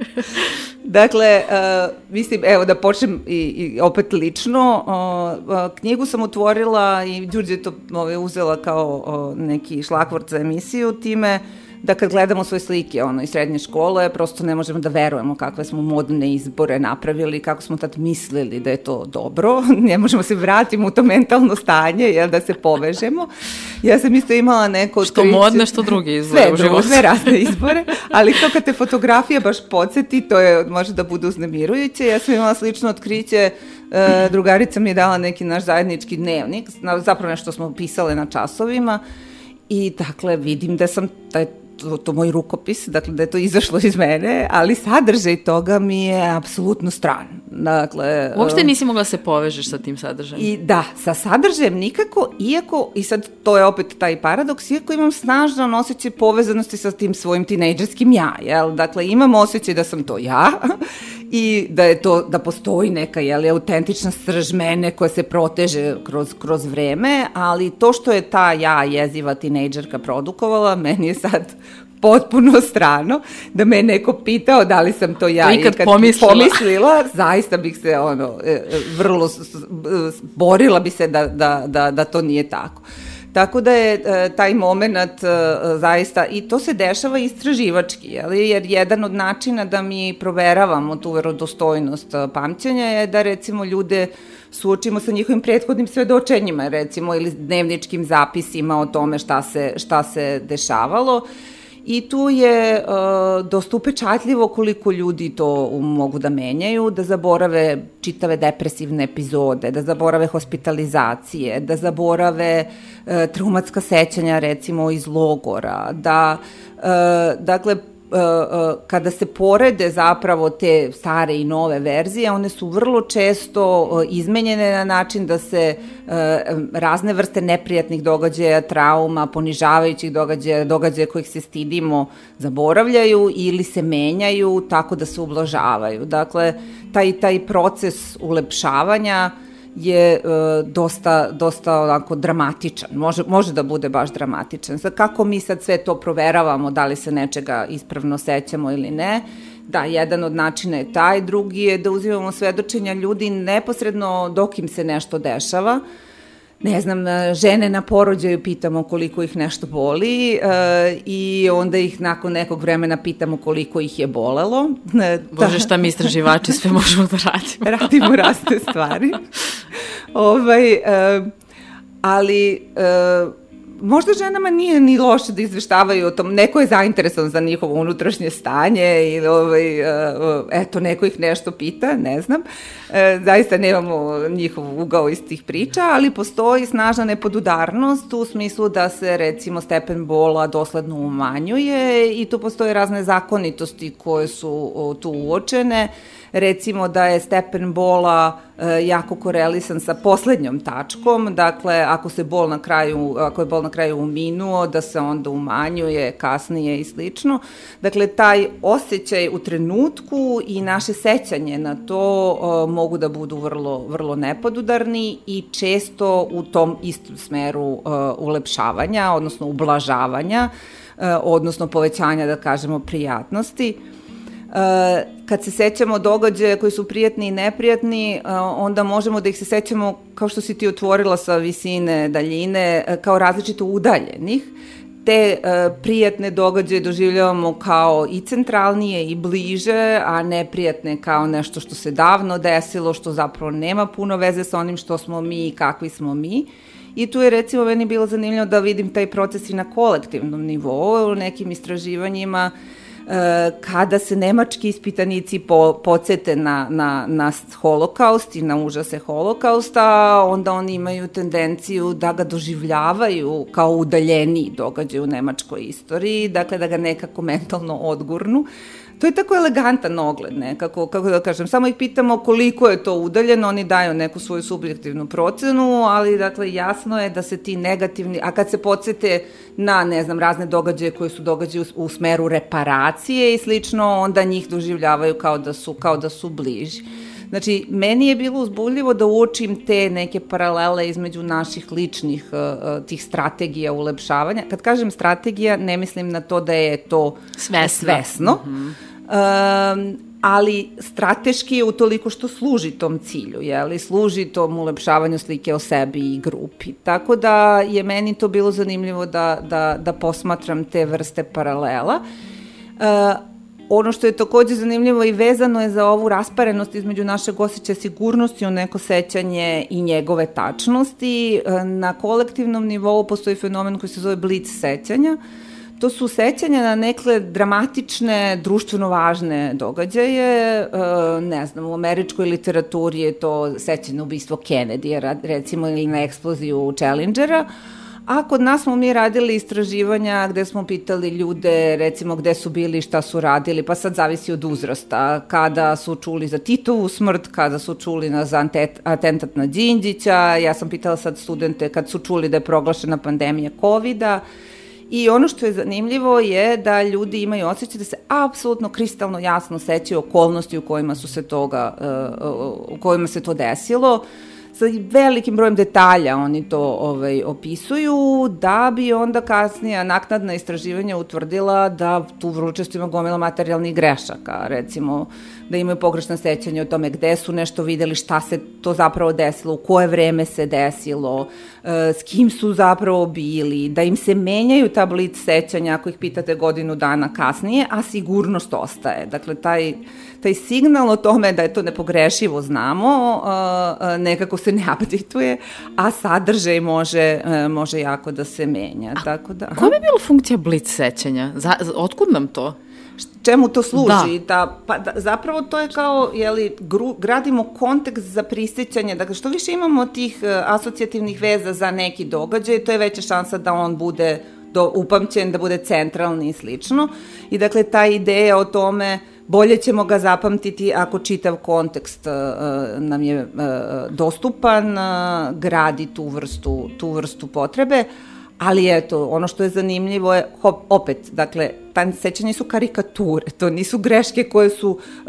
dakle, uh, mislim, evo da počnem i, i opet lično. Uh, uh, knjigu sam otvorila i Đurđe to ove, uzela kao uh, neki šlakvort za emisiju, time uh, da kad gledamo svoje slike ono, iz srednje škole, prosto ne možemo da verujemo kakve smo modne izbore napravili, kako smo tad mislili da je to dobro. ne možemo se vratiti u to mentalno stanje, jel, da se povežemo. Ja sam isto imala neko... Što trici... modne, što druge izbore sve, u životu. Sve razne izbore, ali to kad te fotografija baš podsjeti, to je, može da bude uznemirujuće. Ja sam imala slično otkriće E, drugarica mi je dala neki naš zajednički dnevnik, zapravo nešto smo pisale na časovima i dakle vidim da sam, je to, to moj rukopis, dakle da je to izašlo iz mene, ali sadržaj toga mi je apsolutno stran. Dakle, Uopšte nisi mogla da se povežeš sa tim sadržajem. I da, sa sadržajem nikako, iako, i sad to je opet taj paradoks, iako imam snažan osjećaj povezanosti sa tim svojim tinejdžerskim ja, jel? Dakle, imam osjećaj da sam to ja i da je to, da postoji neka, jel, autentična srž mene koja se proteže kroz, kroz vreme, ali to što je ta ja jeziva tinejdžerka produkovala, meni je sad potpuno strano, da me neko pitao da li sam to ja. To ikad I kad pomislila. pomislila, zaista bih se ono, e, e, vrlo borila bi se da, da, da, da to nije tako. Tako da je e, taj moment e, zaista, i to se dešava istraživački, jeli? jer jedan od načina da mi proveravamo tu verodostojnost e, pamćenja je da recimo ljude suočimo sa njihovim prethodnim svedočenjima, recimo, ili dnevničkim zapisima o tome šta se, šta se dešavalo. I tu je uh, dosta upečatljivo koliko ljudi to mogu da menjaju, da zaborave čitave depresivne epizode, da zaborave hospitalizacije, da zaborave uh, traumatska sećanja recimo iz logora, da uh, dakle kada se porede zapravo te stare i nove verzije, one su vrlo često uh, izmenjene na način da se uh, razne vrste neprijatnih događaja, trauma, ponižavajućih događaja, događaja kojih se stidimo, zaboravljaju ili se menjaju tako da se ublažavaju. Dakle, taj, taj proces ulepšavanja je e, dosta, dosta onako dramatičan, može, može da bude baš dramatičan. Sad kako mi sad sve to proveravamo, da li se nečega ispravno sećamo ili ne, da, jedan od načina je taj, drugi je da uzimamo svedočenja ljudi neposredno dok im se nešto dešava, ne znam, e, žene na porođaju pitamo koliko ih nešto boli e, i onda ih nakon nekog vremena pitamo koliko ih je bolelo. E, Bože, šta mi istraživači sve možemo da radimo. radimo razne stvari. ovaj, e, ali e, možda ženama nije ni loše da izveštavaju o tom, neko je zainteresovan za njihovo unutrašnje stanje ili ovaj, e, eto, neko ih nešto pita, ne znam. E, zaista nemamo njihov ugao iz tih priča, ali postoji snažna nepodudarnost u smislu da se recimo stepen bola dosledno umanjuje i tu postoje razne zakonitosti koje su tu uočene recimo da je stepen bola e, jako korelisan sa poslednjom tačkom, dakle ako se bol na kraju, ako je bol na kraju uminuo, da se onda umanjuje kasnije i slično. Dakle, taj osjećaj u trenutku i naše sećanje na to e, mogu da budu vrlo, vrlo nepodudarni i često u tom istom smeru e, ulepšavanja, odnosno ublažavanja, odnosno povećanja, da kažemo, prijatnosti. E, kad se sećamo događaja koji su prijatni i neprijatni, e, onda možemo da ih se sećamo, kao što si ti otvorila sa visine, daljine, e, kao različito udaljenih. Te prijatne događaje doživljavamo kao i centralnije i bliže, a neprijatne kao nešto što se davno desilo, što zapravo nema puno veze sa onim što smo mi i kakvi smo mi. I tu je recimo meni bilo zanimljivo da vidim taj proces i na kolektivnom nivou, u nekim istraživanjima e, kada se nemački ispitanici po, podsete na, na, na holokaust i na užase holokausta, onda oni imaju tendenciju da ga doživljavaju kao udaljeniji događaj u nemačkoj istoriji, dakle da ga nekako mentalno odgurnu. To je tako elegantan ogled nekako, kako da kažem, samo ih pitamo koliko je to udaljeno, oni daju neku svoju subjektivnu procenu, ali dakle jasno je da se ti negativni, a kad se podsete na, ne znam, razne događaje koje su događaje u, u smeru reparacije i slično, onda njih doživljavaju kao da su, kao da su bliži. Znači, meni je bilo uzbudljivo da uočim te neke paralele između naših ličnih uh, tih strategija ulepšavanja. Kad kažem strategija, ne mislim na to da je to Svesno. svesno mm -hmm. um, ali strateški je utoliko što služi tom cilju, jeli, služi tom ulepšavanju slike o sebi i grupi. Tako da je meni to bilo zanimljivo da, da, da posmatram te vrste paralela. Uh, Ono što je takođe zanimljivo i vezano je za ovu rasparenost između našeg osjećaja sigurnosti u neko sećanje i njegove tačnosti. Na kolektivnom nivou postoji fenomen koji se zove blic sećanja. To su sećanja na nekle dramatične, društveno važne događaje. Ne znam, u američkoj literaturi je to sećanje na ubistvo Kennedy, recimo, ili na eksploziju Challengera A kod nas smo mi radili istraživanja gde smo pitali ljude, recimo gde su bili, šta su radili, pa sad zavisi od uzrasta, kada su čuli za Titovu smrt, kada su čuli na, za atentat na Đinđića, ja sam pitala sad studente kad su čuli da je proglašena pandemija COVID-a, I ono što je zanimljivo je da ljudi imaju osjećaj da se apsolutno kristalno jasno sećaju okolnosti u kojima su se toga, uh, u kojima se to desilo. Uh, sa velikim brojem detalja oni to ovaj, opisuju, da bi onda kasnije naknadna istraživanja utvrdila da tu često ima gomila materijalnih grešaka, recimo da imaju pogrešna sećanja o tome gde su nešto videli, šta se to zapravo desilo, u koje vreme se desilo, e, s kim su zapravo bili, da im se menjaju ta blic sećanja ako ih pitate godinu dana kasnije, a sigurnost ostaje. Dakle, taj taj signal o tome da je to nepogrešivo znamo, nekako se ne updateuje, a sadržaj može, e, može jako da se menja. A, tako da, koja bi bila funkcija blic sećanja? Za, otkud nam to? Čemu to služi. Da. Ta, pa, da, zapravo to je kao, jeli, gru, gradimo kontekst za prisećanje. Dakle, što više imamo tih uh, asocijativnih veza za neki događaj, to je veća šansa da on bude do, upamćen, da bude centralni i slično. I dakle, ta ideja o tome bolje ćemo ga zapamtiti ako čitav kontekst uh, nam je uh, dostupan, uh, gradi tu vrstu, tu vrstu potrebe, ali eto, ono što je zanimljivo je, hop, opet, dakle, ta sećanja su karikature, to nisu greške koje su, uh,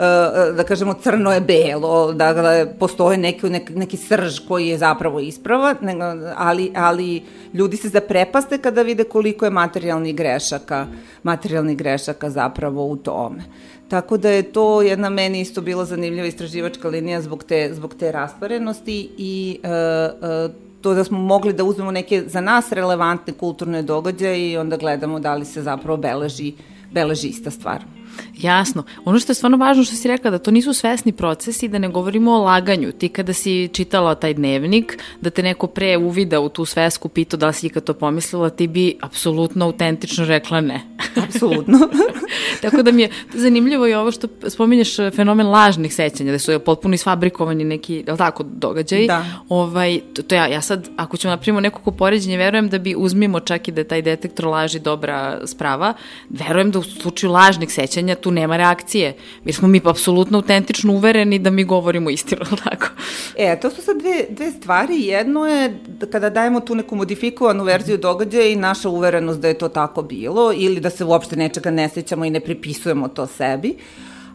da kažemo, crno je belo, dakle, postoje neki, neki, srž koji je zapravo isprava, ali, ali ljudi se zaprepaste kada vide koliko je materijalnih grešaka, materijalnih grešaka zapravo u tome. Tako da je to jedna meni isto bila zanimljiva istraživačka linija zbog te, zbog te rasparenosti i uh, uh, to da smo mogli da uzmemo neke za nas relevantne kulturne događaje i onda gledamo da li se zapravo beleži, beleži ista stvar. Jasno. Ono što je stvarno važno što si rekla, da to nisu svesni procesi, da ne govorimo o laganju. Ti kada si čitala taj dnevnik, da te neko pre uvida u tu svesku, pitao da li si ikad to pomislila, ti bi apsolutno autentično rekla ne. Apsolutno. Tako da mi je zanimljivo i ovo što spominješ fenomen lažnih sećanja, da su potpuno isfabrikovani neki, je li tako, događaji. Da. Ovaj, to, to ja, ja sad, ako ćemo napravimo nekako poređenje, verujem da bi uzmimo čak i da je taj detektor laži dobra sprava, verujem da u slučaju lažnih sećanja tu nema reakcije. Mi smo mi apsolutno autentično uvereni da mi govorimo istinu, tako? E, to su sad dve, dve stvari. Jedno je da kada dajemo tu neku modifikovanu verziju događaja i naša uverenost da je to tako bilo ili da se uopšte nečega ne sećamo i ne pripisujemo to sebi.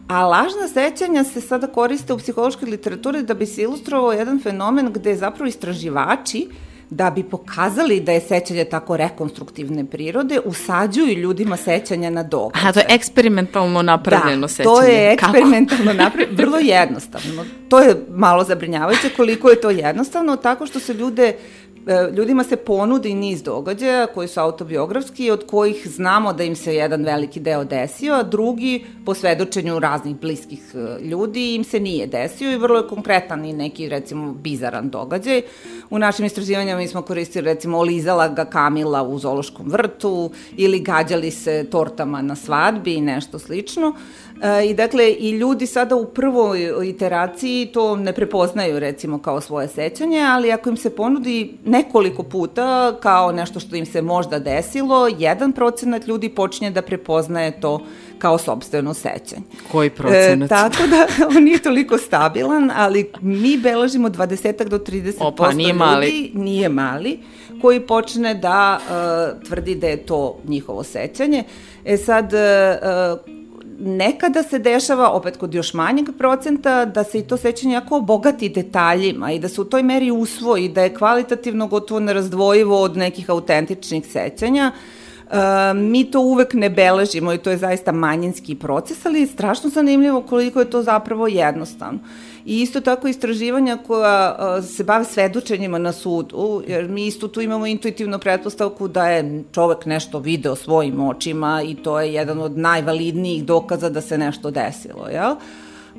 A lažna sećanja se sada koriste u psihološkoj literaturi da bi se ilustrovao jedan fenomen gde zapravo istraživači uh, da bi pokazali da je sećanje tako rekonstruktivne prirode, usađuju ljudima sećanja na događaj. Aha, to je eksperimentalno napravljeno da, sećanje. to je eksperimentalno napravljeno, vrlo jednostavno. To je malo zabrinjavajuće koliko je to jednostavno, tako što se ljude E, ljudima se ponudi niz događaja koji su autobiografski, od kojih znamo da im se jedan veliki deo desio, a drugi, po svedočenju raznih bliskih e, ljudi, im se nije desio i vrlo je konkretan i neki, recimo, bizaran događaj. U našim istraživanjama mi smo koristili, recimo, olizala ga Kamila u zološkom vrtu ili gađali se tortama na svadbi i nešto slično. E, I dakle, i ljudi sada u prvoj iteraciji to ne prepoznaju recimo kao svoje sećanje, ali ako im se ponudi nekoliko puta kao nešto što im se možda desilo, jedan procenat ljudi počinje da prepoznaje to kao sobstveno sećanje. Koji procenat? E, tako da on nije toliko stabilan, ali mi beležimo 20 do 30% Opa, nije ljudi, mali. nije mali, koji počne da uh, tvrdi da je to njihovo sećanje. E sad, uh, nekada se dešava, opet kod još manjeg procenta, da se i to sećanje jako obogati detaljima i da se u toj meri usvoji, da je kvalitativno gotovo nerazdvojivo od nekih autentičnih sećanja. Uh, mi to uvek ne beležimo i to je zaista manjinski proces, ali strašno zanimljivo koliko je to zapravo jednostavno. I isto tako istraživanja koja se bave svedočenjima na sudu, jer mi isto tu imamo intuitivnu pretpostavku da je čovek nešto video svojim očima i to je jedan od najvalidnijih dokaza da se nešto desilo, jel?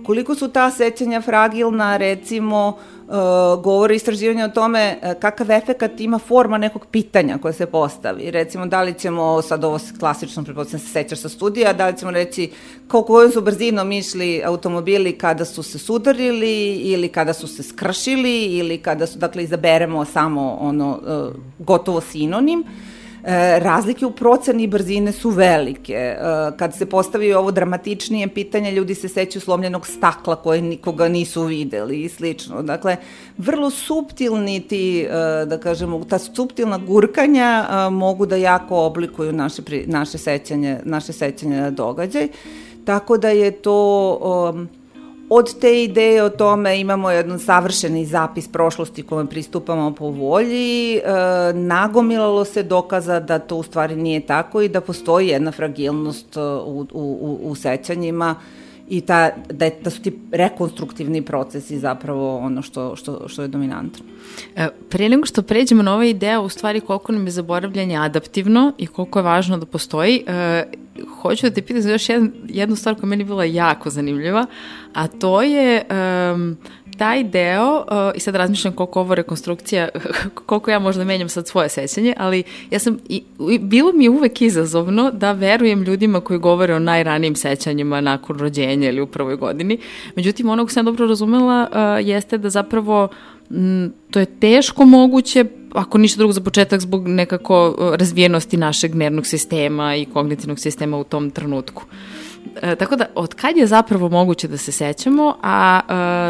Koliko su ta sećanja fragilna, recimo, uh, govore istraživanje o tome uh, kakav efekat ima forma nekog pitanja koje se postavi. Recimo, da li ćemo, sad ovo klasično, prepostavljam se sećaš sa studija, da li ćemo reći kao kojom su brzinom išli automobili kada su se sudarili ili kada su se skršili ili kada su, dakle, izaberemo samo ono, uh, gotovo sinonim. E, razlike u proceni brzine su velike. E, kad se postavi ovo dramatičnije pitanje, ljudi se sećaju slomljenog stakla koje nikoga nisu videli i slično. Dakle, vrlo subtilni ti, e, da kažemo, ta subtilna gurkanja mogu da jako oblikuju naše, naše sećanje, naše sećanje na događaj. Tako da je to um, Od te ideje o tome imamo jedan savršeni zapis prošlosti kome pristupamo po volji, e, nagomilalo se dokaza da to u stvari nije tako i da postoji jedna fragilnost e, u, u, u sećanjima i ta, da, je, da su ti rekonstruktivni procesi zapravo ono što, što, što je dominantno. E, pre nego što pređemo na ove ideje, u stvari koliko nam je zaboravljanje adaptivno i koliko je važno da postoji, e, hoću da te pitam za još jedan, jednu stvar koja meni bila jako zanimljiva, a to je um, taj deo, uh, i sad razmišljam koliko ovo rekonstrukcija, koliko ja možda menjam sad svoje sećanje, ali ja sam, i, bilo mi je uvek izazovno da verujem ljudima koji govore o najranijim sećanjima nakon rođenja ili u prvoj godini. Međutim, ono ko sam dobro razumela uh, jeste da zapravo m, to je teško moguće ako ništa drugo za početak zbog nekako uh, razvijenosti našeg nervnog sistema i kognitivnog sistema u tom trenutku. E, tako da, od kad je zapravo moguće da se sećamo, a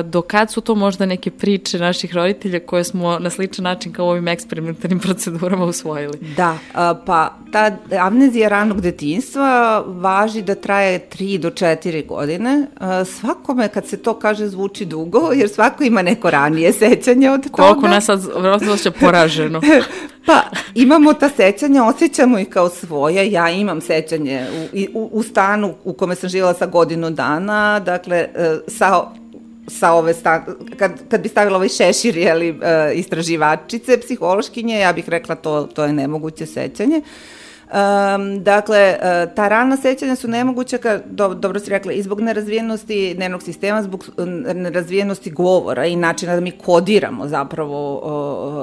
e, do kad su to možda neke priče naših roditelja koje smo na sličan način kao ovim eksperimentarnim procedurama usvojili? Da, a, pa ta amnezija ranog detinstva važi da traje 3 do 4 godine. A, svakome kad se to kaže zvuči dugo, jer svako ima neko ranije sećanje od toga. Koliko nas sad vrlo će poraženo. pa, imamo ta sećanja, osjećamo ih kao svoje. Ja imam sećanje u, u, u stanu u kome sam živjela sa godinu dana, dakle, e, sa sa ove stan, kad, kad bi stavila ovaj šešir, jeli, e, istraživačice, psihološkinje, ja bih rekla to, to je nemoguće sećanje. Um, dakle, uh, ta rana sećanja su nemoguća, ka, do, dobro si rekla, i zbog nerazvijenosti nervnog sistema, zbog nerazvijenosti govora i načina da mi kodiramo zapravo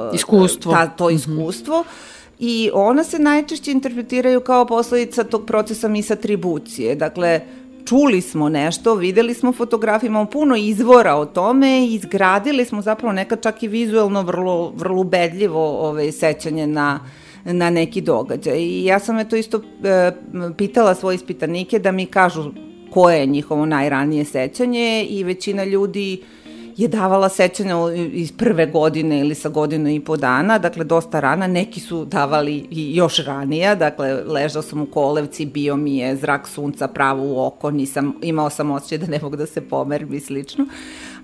uh, iskustvo. Ta, to mhm. iskustvo. Mm -hmm i ona se najčešće interpretiraju kao posledica tog procesa misatribucije. Dakle, čuli smo nešto, videli smo fotografije, imamo puno izvora o tome i izgradili smo zapravo nekad čak i vizuelno vrlo, vrlo ubedljivo ove, sećanje na, na neki događaj. I ja sam to isto e, pitala svoje ispitanike da mi kažu koje je njihovo najranije sećanje i većina ljudi je davala sećanja iz prve godine ili sa godinu i po dana, dakle dosta rana, neki su davali i još ranija, dakle ležao sam u kolevci, bio mi je zrak sunca pravo u oko, nisam, imao sam osjećaj da ne mogu da se pomerim i slično.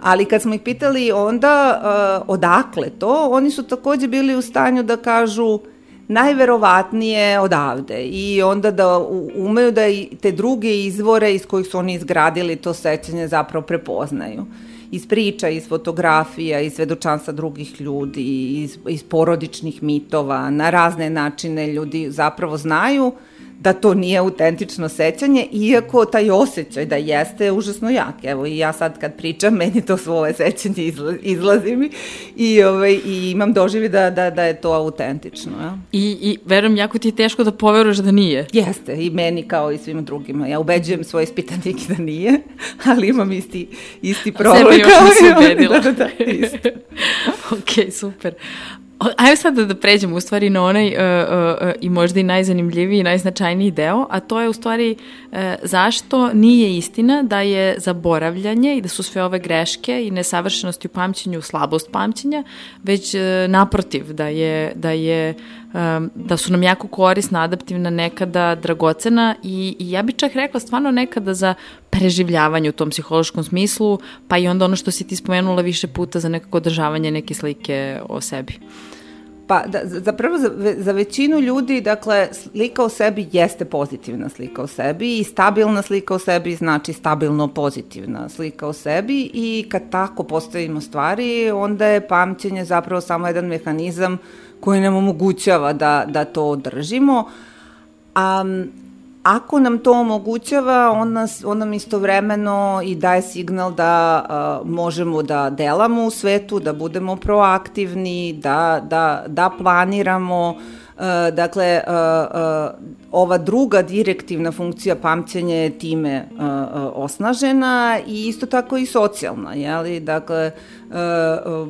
Ali kad smo ih pitali onda uh, odakle to, oni su takođe bili u stanju da kažu najverovatnije odavde. I onda da umeju da i te druge izvore iz kojih su oni izgradili to sećanje zapravo prepoznaju. Uh, iz priča, iz fotografija, iz svedočanstva drugih ljudi, iz, iz porodičnih mitova, na razne načine ljudi zapravo znaju da to nije autentično sećanje, iako taj osjećaj da jeste je užasno jak. Evo i ja sad kad pričam, meni to svoje sećanje izla, izlazi mi i, ovaj, i imam doživi da, da, da je to autentično. Ja. I, I verujem, jako ti je teško da poveruješ da nije. Jeste, i meni kao i svim drugima. Ja ubeđujem svoje ispitanike da nije, ali imam isti, isti problem. Sebe još nisi ubedila. da, da, isto. ok, super. Ajmo sad da pređemo u stvari na onaj uh, uh, uh, i možda i najzanimljiviji i najznačajniji deo, a to je u stvari uh, zašto nije istina da je zaboravljanje i da su sve ove greške i nesavršenosti u pamćenju slabost pamćenja, već uh, naprotiv da je, da je um, da su nam jako korisna, adaptivna, nekada dragocena i, i ja bih čak rekla stvarno nekada za preživljavanje u tom psihološkom smislu, pa i onda ono što si ti spomenula više puta za nekako održavanje neke slike o sebi. Pa, da, zapravo za, za većinu ljudi, dakle, slika o sebi jeste pozitivna slika o sebi i stabilna slika o sebi znači stabilno pozitivna slika o sebi i kad tako postavimo stvari, onda je pamćenje zapravo samo jedan mehanizam koji nam omogućava da, da to održimo. Um, ako nam to omogućava, on, nas, on nam istovremeno i daje signal da a, možemo da delamo u svetu, da budemo proaktivni, da, da, da planiramo, a, dakle, a, a, ova druga direktivna funkcija pamćenja je time a, a, osnažena i isto tako i socijalna, jeli? Dakle, a, a,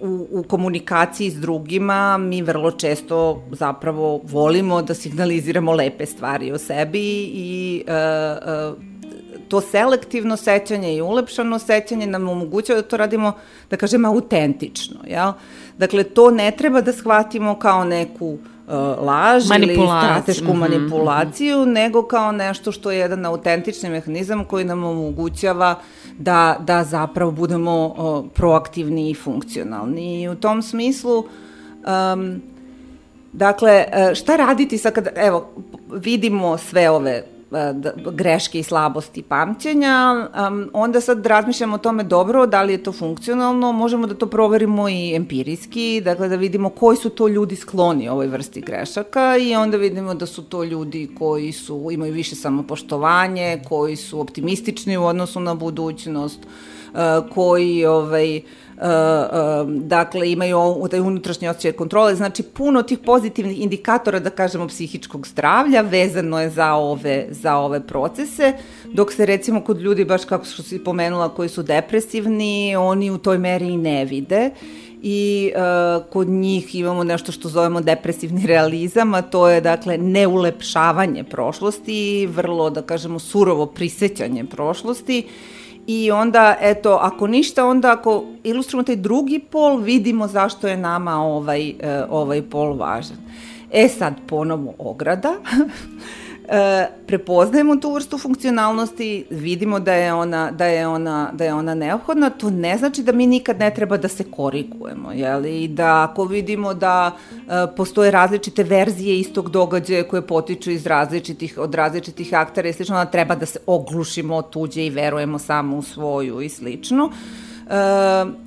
u, u komunikaciji s drugima mi vrlo često zapravo volimo da signaliziramo lepe stvari o sebi i e, e, to selektivno sećanje i ulepšano sećanje nam omogućava da to radimo, da kažem, autentično. Jel? Dakle, to ne treba da shvatimo kao neku uh, laž ili stratešku mm -hmm. manipulaciju, nego kao nešto što je jedan autentični mehanizam koji nam omogućava da, da zapravo budemo uh, proaktivni i funkcionalni. I u tom smislu um, Dakle, e, šta raditi sad kada, evo, vidimo sve ove greške i slabosti pamćenja, onda sad razmišljamo o tome dobro, da li je to funkcionalno, možemo da to proverimo i empirijski, dakle da vidimo koji su to ljudi skloni ovoj vrsti grešaka i onda vidimo da su to ljudi koji su, imaju više samopoštovanje, koji su optimistični u odnosu na budućnost, uh, koji ovaj, uh, dakle imaju taj unutrašnji osjećaj kontrole, znači puno tih pozitivnih indikatora, da kažemo, psihičkog zdravlja vezano je za ove, za ove procese, dok se recimo kod ljudi, baš kako što si pomenula, koji su depresivni, oni u toj meri i ne vide. I uh, kod njih imamo nešto što zovemo depresivni realizam, a to je dakle neulepšavanje prošlosti, vrlo da kažemo surovo prisećanje prošlosti I onda, eto, ako ništa, onda ako ilustrujemo taj drugi pol, vidimo zašto je nama ovaj, e, ovaj pol važan. E sad, ponovo ograda. e, prepoznajemo tu vrstu funkcionalnosti, vidimo da je ona da je ona da je ona neophodna, to ne znači da mi nikad ne treba da se korigujemo, je li? I da ako vidimo da e, postoje različite verzije istog događaja koje potiču iz različitih od različitih aktera i slično, da treba da se oglušimo od tuđe i verujemo samo u svoju i slično. Uh,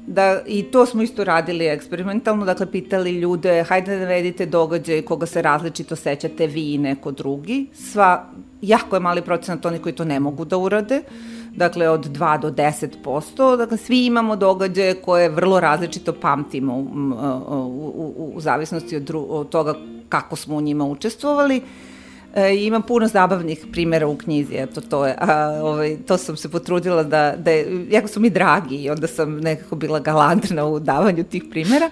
da, I to smo isto radili eksperimentalno, dakle pitali ljude, hajde da navedite događaj koga se različito sećate vi i neko drugi. Sva, jako je mali procenat oni koji to ne mogu da urade, dakle od 2 do 10%, dakle svi imamo događaje koje vrlo različito pamtimo u, u, u, u zavisnosti od, dru, od toga kako smo u njima učestvovali. Uh, E, ima puno zabavnih primjera u knjizi, eto to je, a, ovaj, to sam se potrudila da, da je, jako su mi dragi i onda sam nekako bila galantna u davanju tih primjera,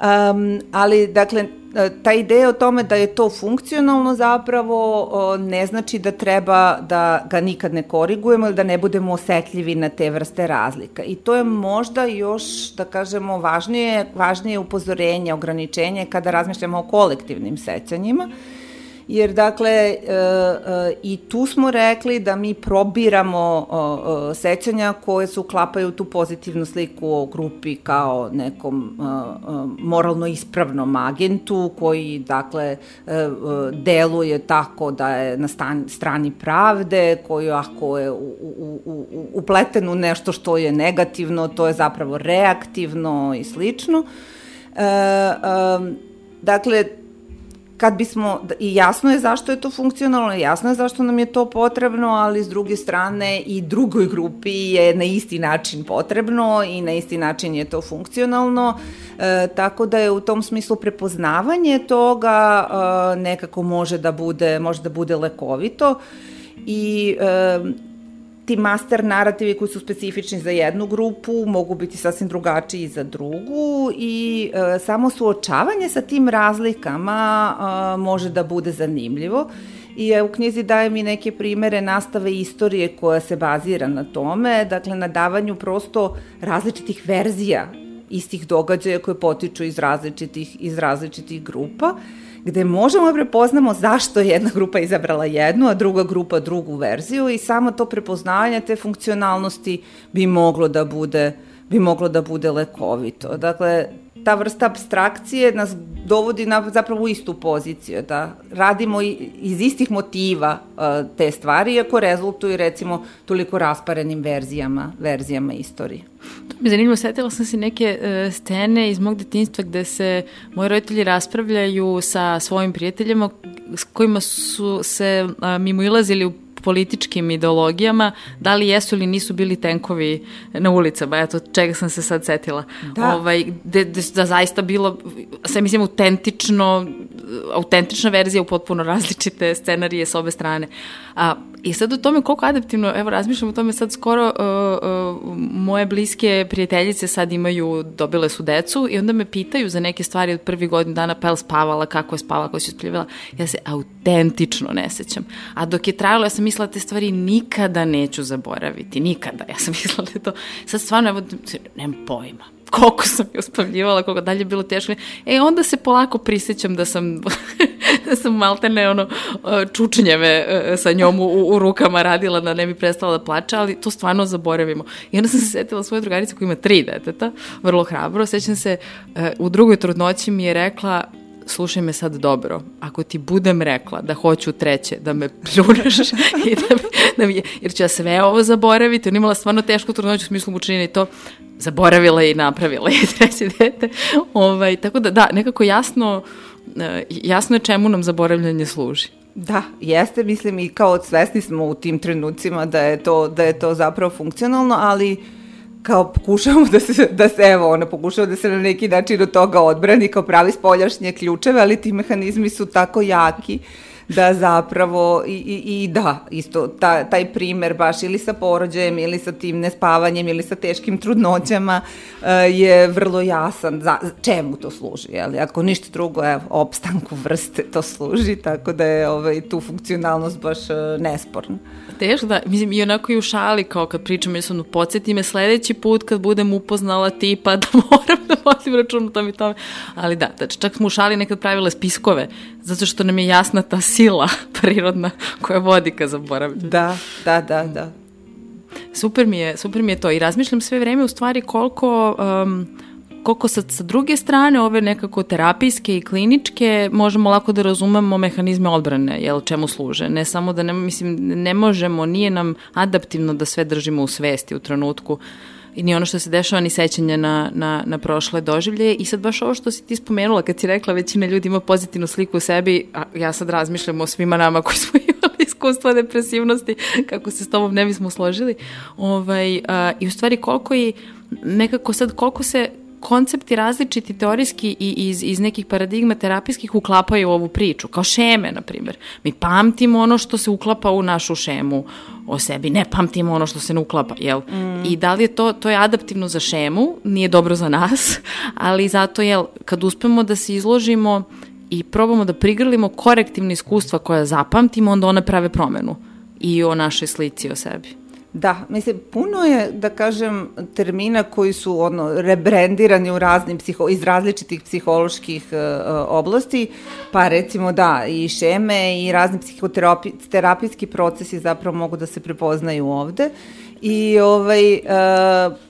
um, ali dakle, e, ta ideja o tome da je to funkcionalno zapravo o, ne znači da treba da ga nikad ne korigujemo ili da ne budemo osetljivi na te vrste razlika. I to je možda još, da kažemo, važnije, važnije upozorenje, ograničenje kada razmišljamo o kolektivnim sećanjima, jer dakle e, e, i tu smo rekli da mi probiramo e, sećanja koje se uklapaju tu pozitivnu sliku o grupi kao nekom moralno ispravnom agentu koji dakle deluje tako da je na strani pravde, koji ako je upleten u nešto što je negativno, to je zapravo reaktivno i slično. E, e, dakle, kad bismo, i jasno je zašto je to funkcionalno, jasno je zašto nam je to potrebno, ali s druge strane i drugoj grupi je na isti način potrebno i na isti način je to funkcionalno, e, tako da je u tom smislu prepoznavanje toga e, nekako može da bude, može da bude lekovito i e, ti master narativi koji su specifični za jednu grupu mogu biti sasvim drugačiji za drugu i e, samo suočavanje sa tim razlikama e, može da bude zanimljivo. I e, u knjizi daje mi neke primere nastave istorije koja se bazira na tome, dakle na davanju prosto različitih verzija istih događaja koje potiču iz različitih, iz različitih grupa gde možemo da prepoznamo zašto je jedna grupa izabrala jednu, a druga grupa drugu verziju i samo to prepoznavanje te funkcionalnosti bi moglo da bude bi moglo da bude lekovito. Dakle, ta vrsta abstrakcije nas dovodi na zapravo u istu poziciju, da radimo iz istih motiva uh, te stvari, iako rezultuju recimo toliko rasparenim verzijama, verzijama istorije. To mi je zanimljivo, setila sam se neke uh, scene iz mog detinstva gde se moji roditelji raspravljaju sa svojim prijateljima s kojima su se uh, mimo ilazili u političkim ideologijama, da li jesu ili nisu bili tenkovi na ulicama, eto, čega sam se sad setila. Da. Ovaj, de, de, da zaista bilo, sve mislim, autentično, autentična verzija u potpuno različite scenarije s obe strane. A, I sad o tome koliko adaptivno, evo razmišljam o tome sad skoro, uh, uh, moje bliske prijateljice sad imaju, dobile su decu i onda me pitaju za neke stvari od prvi godin dana, pa je spavala, kako je spavala, kako se uspljivila. Ja se autentično ne sećam. A dok je trajalo, ja sam mislila te stvari nikada neću zaboraviti, nikada. Ja sam mislila da to, sad stvarno, evo, nemam pojma koliko sam je uspavljivala, koliko dalje je bilo teško. E, onda se polako prisjećam da sam, da sam maltene ono, čučnjeve e, sa njom u, u rukama radila da ne bi prestala da plače, ali to stvarno zaboravimo. I onda sam se setila svoje drugarice koja ima tri deteta, vrlo hrabro. Sećam se, e, u drugoj trudnoći mi je rekla, slušaj me sad dobro, ako ti budem rekla da hoću treće, da me pljuneš i da mi, da mi, jer ću ja sve ovo zaboraviti, on imala stvarno tešku trudnoću u smislu mučenja i to zaboravila i napravila i treće dete. Ovaj, tako da, da, nekako jasno, eh, jasno je čemu nam zaboravljanje služi. Da, jeste, mislim i kao svesni smo u tim trenucima da je to, da je to zapravo funkcionalno, ali kao pokušavamo da se, da se evo, ona pokušava da se na neki način od toga odbrani kao pravi spoljašnje ključeve, ali ti mehanizmi su tako jaki da zapravo i, i, i da, isto ta, taj primer baš ili sa porođajem ili sa tim nespavanjem ili sa teškim trudnoćama uh, je vrlo jasan za, čemu to služi, jeli? Ako ništa drugo, evo, opstanku vrste to služi, tako da je ovaj, tu funkcionalnost baš uh, nesporna. Teško da, mislim, i onako i u šali, kao kad pričam, jednostavno, podsjeti me sledeći put kad budem upoznala tipa da moram da vodim račun o tom i tome. Ali da, znači, čak smo u šali nekad pravile spiskove, zato što nam je jasna ta sila prirodna koja vodi ka zaboravljanju. Da, da, da, da. Super mi je, super mi je to i razmišljam sve vreme u stvari koliko um, koliko sa, sa druge strane ove nekako terapijske i kliničke možemo lako da razumemo mehanizme odbrane, jel, čemu služe. Ne samo da ne, mislim, ne možemo, nije nam adaptivno da sve držimo u svesti u trenutku i ni ono što se dešava, ni sećanje na, na, na prošle doživlje. I sad baš ovo što si ti spomenula, kad si rekla većina ljudi ima pozitivnu sliku u sebi, a ja sad razmišljam o svima nama koji smo imali iskustva depresivnosti, kako se s tobom ne bismo složili. Ovaj, a, I u stvari koliko i nekako sad, koliko se koncepti različiti teorijski i iz, iz nekih paradigma terapijskih uklapaju u ovu priču, kao šeme, na primjer. Mi pamtimo ono što se uklapa u našu šemu o sebi, ne pamtimo ono što se ne uklapa, jel? Mm. I da li je to, to je adaptivno za šemu, nije dobro za nas, ali zato, jel, kad uspemo da se izložimo i probamo da prigrlimo korektivne iskustva koja zapamtimo, onda one prave promenu i o našoj slici o sebi. Da, mislim, puno je, da kažem, termina koji su ono, rebrendirani u raznim psiho, iz različitih psiholoških uh, oblasti, pa recimo da, i šeme i razni psihoterapijski procesi zapravo mogu da se prepoznaju ovde. I ovaj, uh,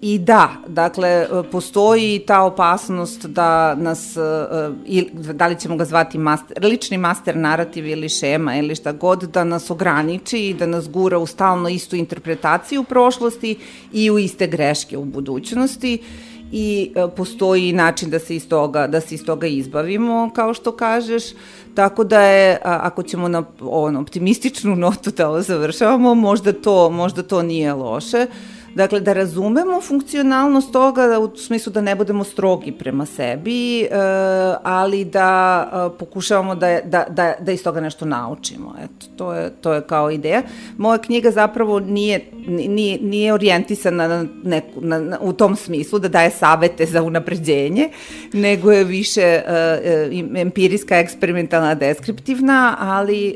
I da, dakle, postoji ta opasnost da nas, i, da li ćemo ga zvati master, lični master narativ ili šema ili šta god, da nas ograniči i da nas gura u stalno istu interpretaciju u prošlosti i u iste greške u budućnosti. I uh, postoji način da se iz toga, da se iz toga izbavimo, kao što kažeš, tako da je, ako ćemo na ono, optimističnu notu da završavamo, možda to, možda to nije loše, uh, Dakle, da razumemo funkcionalnost toga u smislu da ne budemo strogi prema sebi, e, ali da e, pokušavamo da, da, da, da iz toga nešto naučimo. Eto, to je, to je kao ideja. Moja knjiga zapravo nije, nije, nije orijentisana na neku, na, na, u tom smislu da daje savete za unapređenje, nego je više e, e, empirijska, eksperimentalna, deskriptivna, ali e,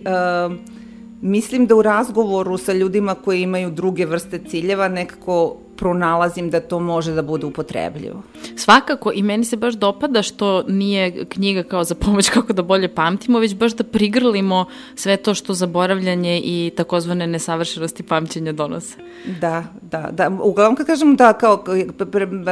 Mislim da u razgovoru sa ljudima koji imaju druge vrste ciljeva nekako pronalazim da to može da bude upotrebljivo. Svakako i meni se baš dopada što nije knjiga kao za pomoć kako da bolje pamtimo, već baš da prigrlimo sve to što zaboravljanje i takozvane nesavršenosti pamćenja donose. Da, da, da. Uglavnom kad kažem da kao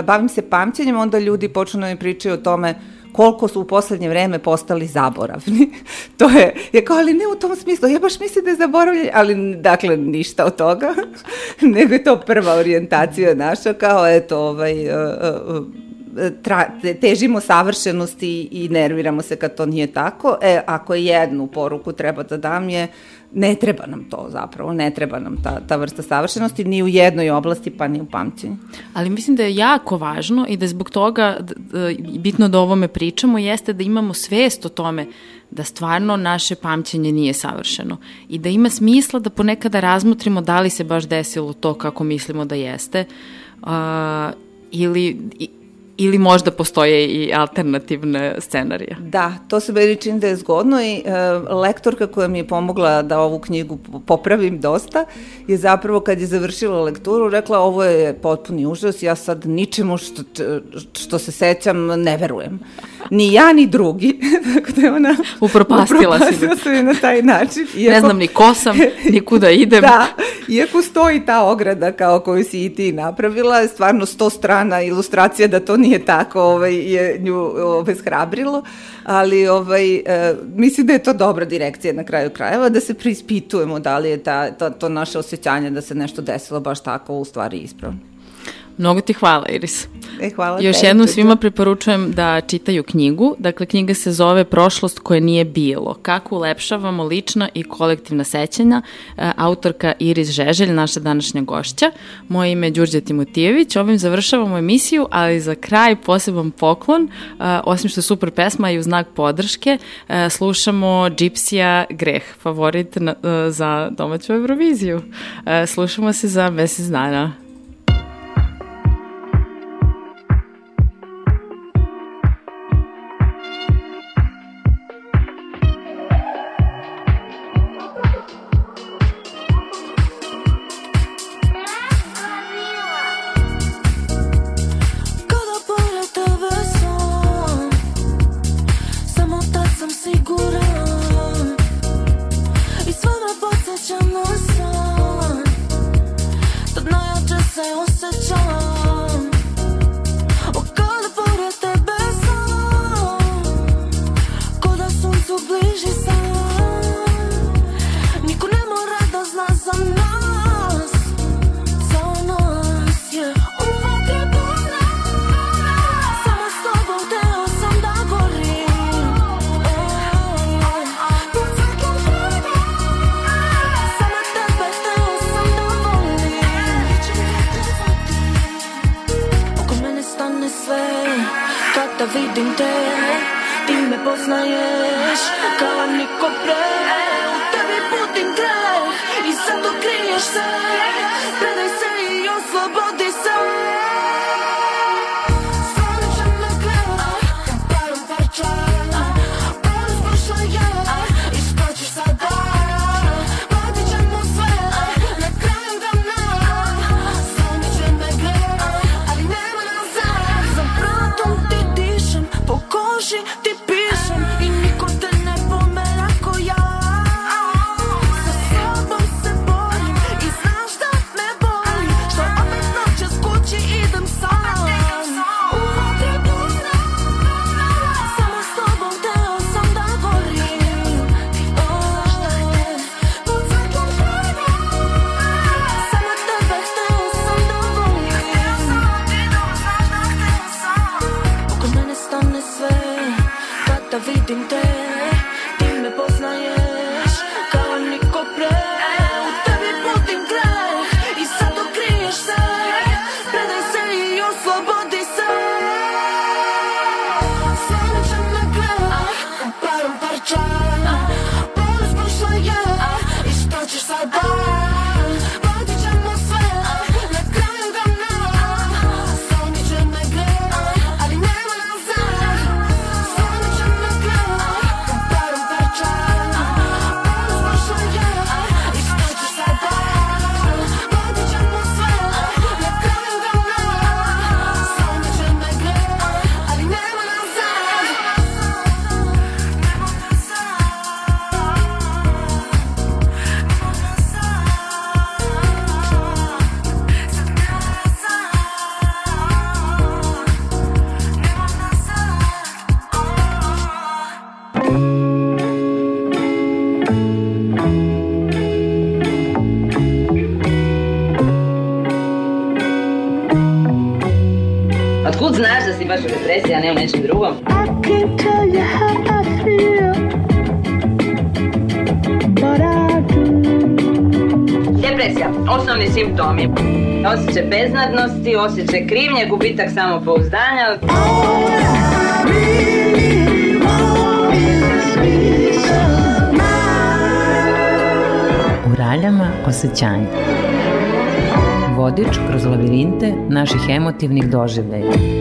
bavim se pamćenjem, onda ljudi počnu da mi pričaju o tome koliko su u poslednje vreme postali zaboravni. to je, je kao, ali ne u tom smislu, ja baš mislim da je zaboravljanje, ali dakle ništa od toga, nego je to prva orijentacija naša, kao eto, ovaj, uh, uh, tra, težimo savršenosti i nerviramo se kad to nije tako. E, ako jednu poruku treba da dam je, ne treba nam to zapravo, ne treba nam ta, ta vrsta savršenosti ni u jednoj oblasti pa ni u pamćenju. Ali mislim da je jako važno i da je zbog toga bitno da o ovome pričamo jeste da imamo svest o tome da stvarno naše pamćenje nije savršeno i da ima smisla da ponekada razmotrimo da li se baš desilo to kako mislimo da jeste uh, ili ili možda postoje i alternativne scenarije. Da, to se meni čini da je zgodno i e, lektorka koja mi je pomogla da ovu knjigu popravim dosta je zapravo kad je završila lekturu rekla ovo je potpuni užas, ja sad ničemu što, što se sećam ne verujem. Ni ja ni drugi. Tako da je ona upropastila, upropastila se na taj način. Iako, ne znam ni ko sam, ni kuda idem. da, iako stoji ta ograda kao koju si i ti napravila, stvarno sto strana ilustracija da to nije tako, ovaj, je nju obeshrabrilo, ali ovaj, e, mislim da je to dobra direkcija na kraju krajeva, da se preispitujemo da li je ta, ta, to naše osjećanje da se nešto desilo baš tako u stvari ispravno. Mnogo ti hvala, Iris. E, hvala Još te, jednom svima preporučujem da čitaju knjigu. Dakle, knjiga se zove Prošlost koje nije bilo. Kako ulepšavamo lična i kolektivna sećanja. E, autorka Iris Žeželj, naša današnja gošća. Moje ime je Đurđe Timotijević. Ovim završavamo emisiju, ali za kraj poseban poklon. E, osim što je super pesma i u znak podrške, e, slušamo Gypsija Greh, favorit na, za domaću Euroviziju. Slušamo se za mesec dana. osjećaj beznadnosti, osjećaj krivnje, gubitak samopouzdanja. U raljama osjećanja. Vodič kroz labirinte naših emotivnih doživljaja.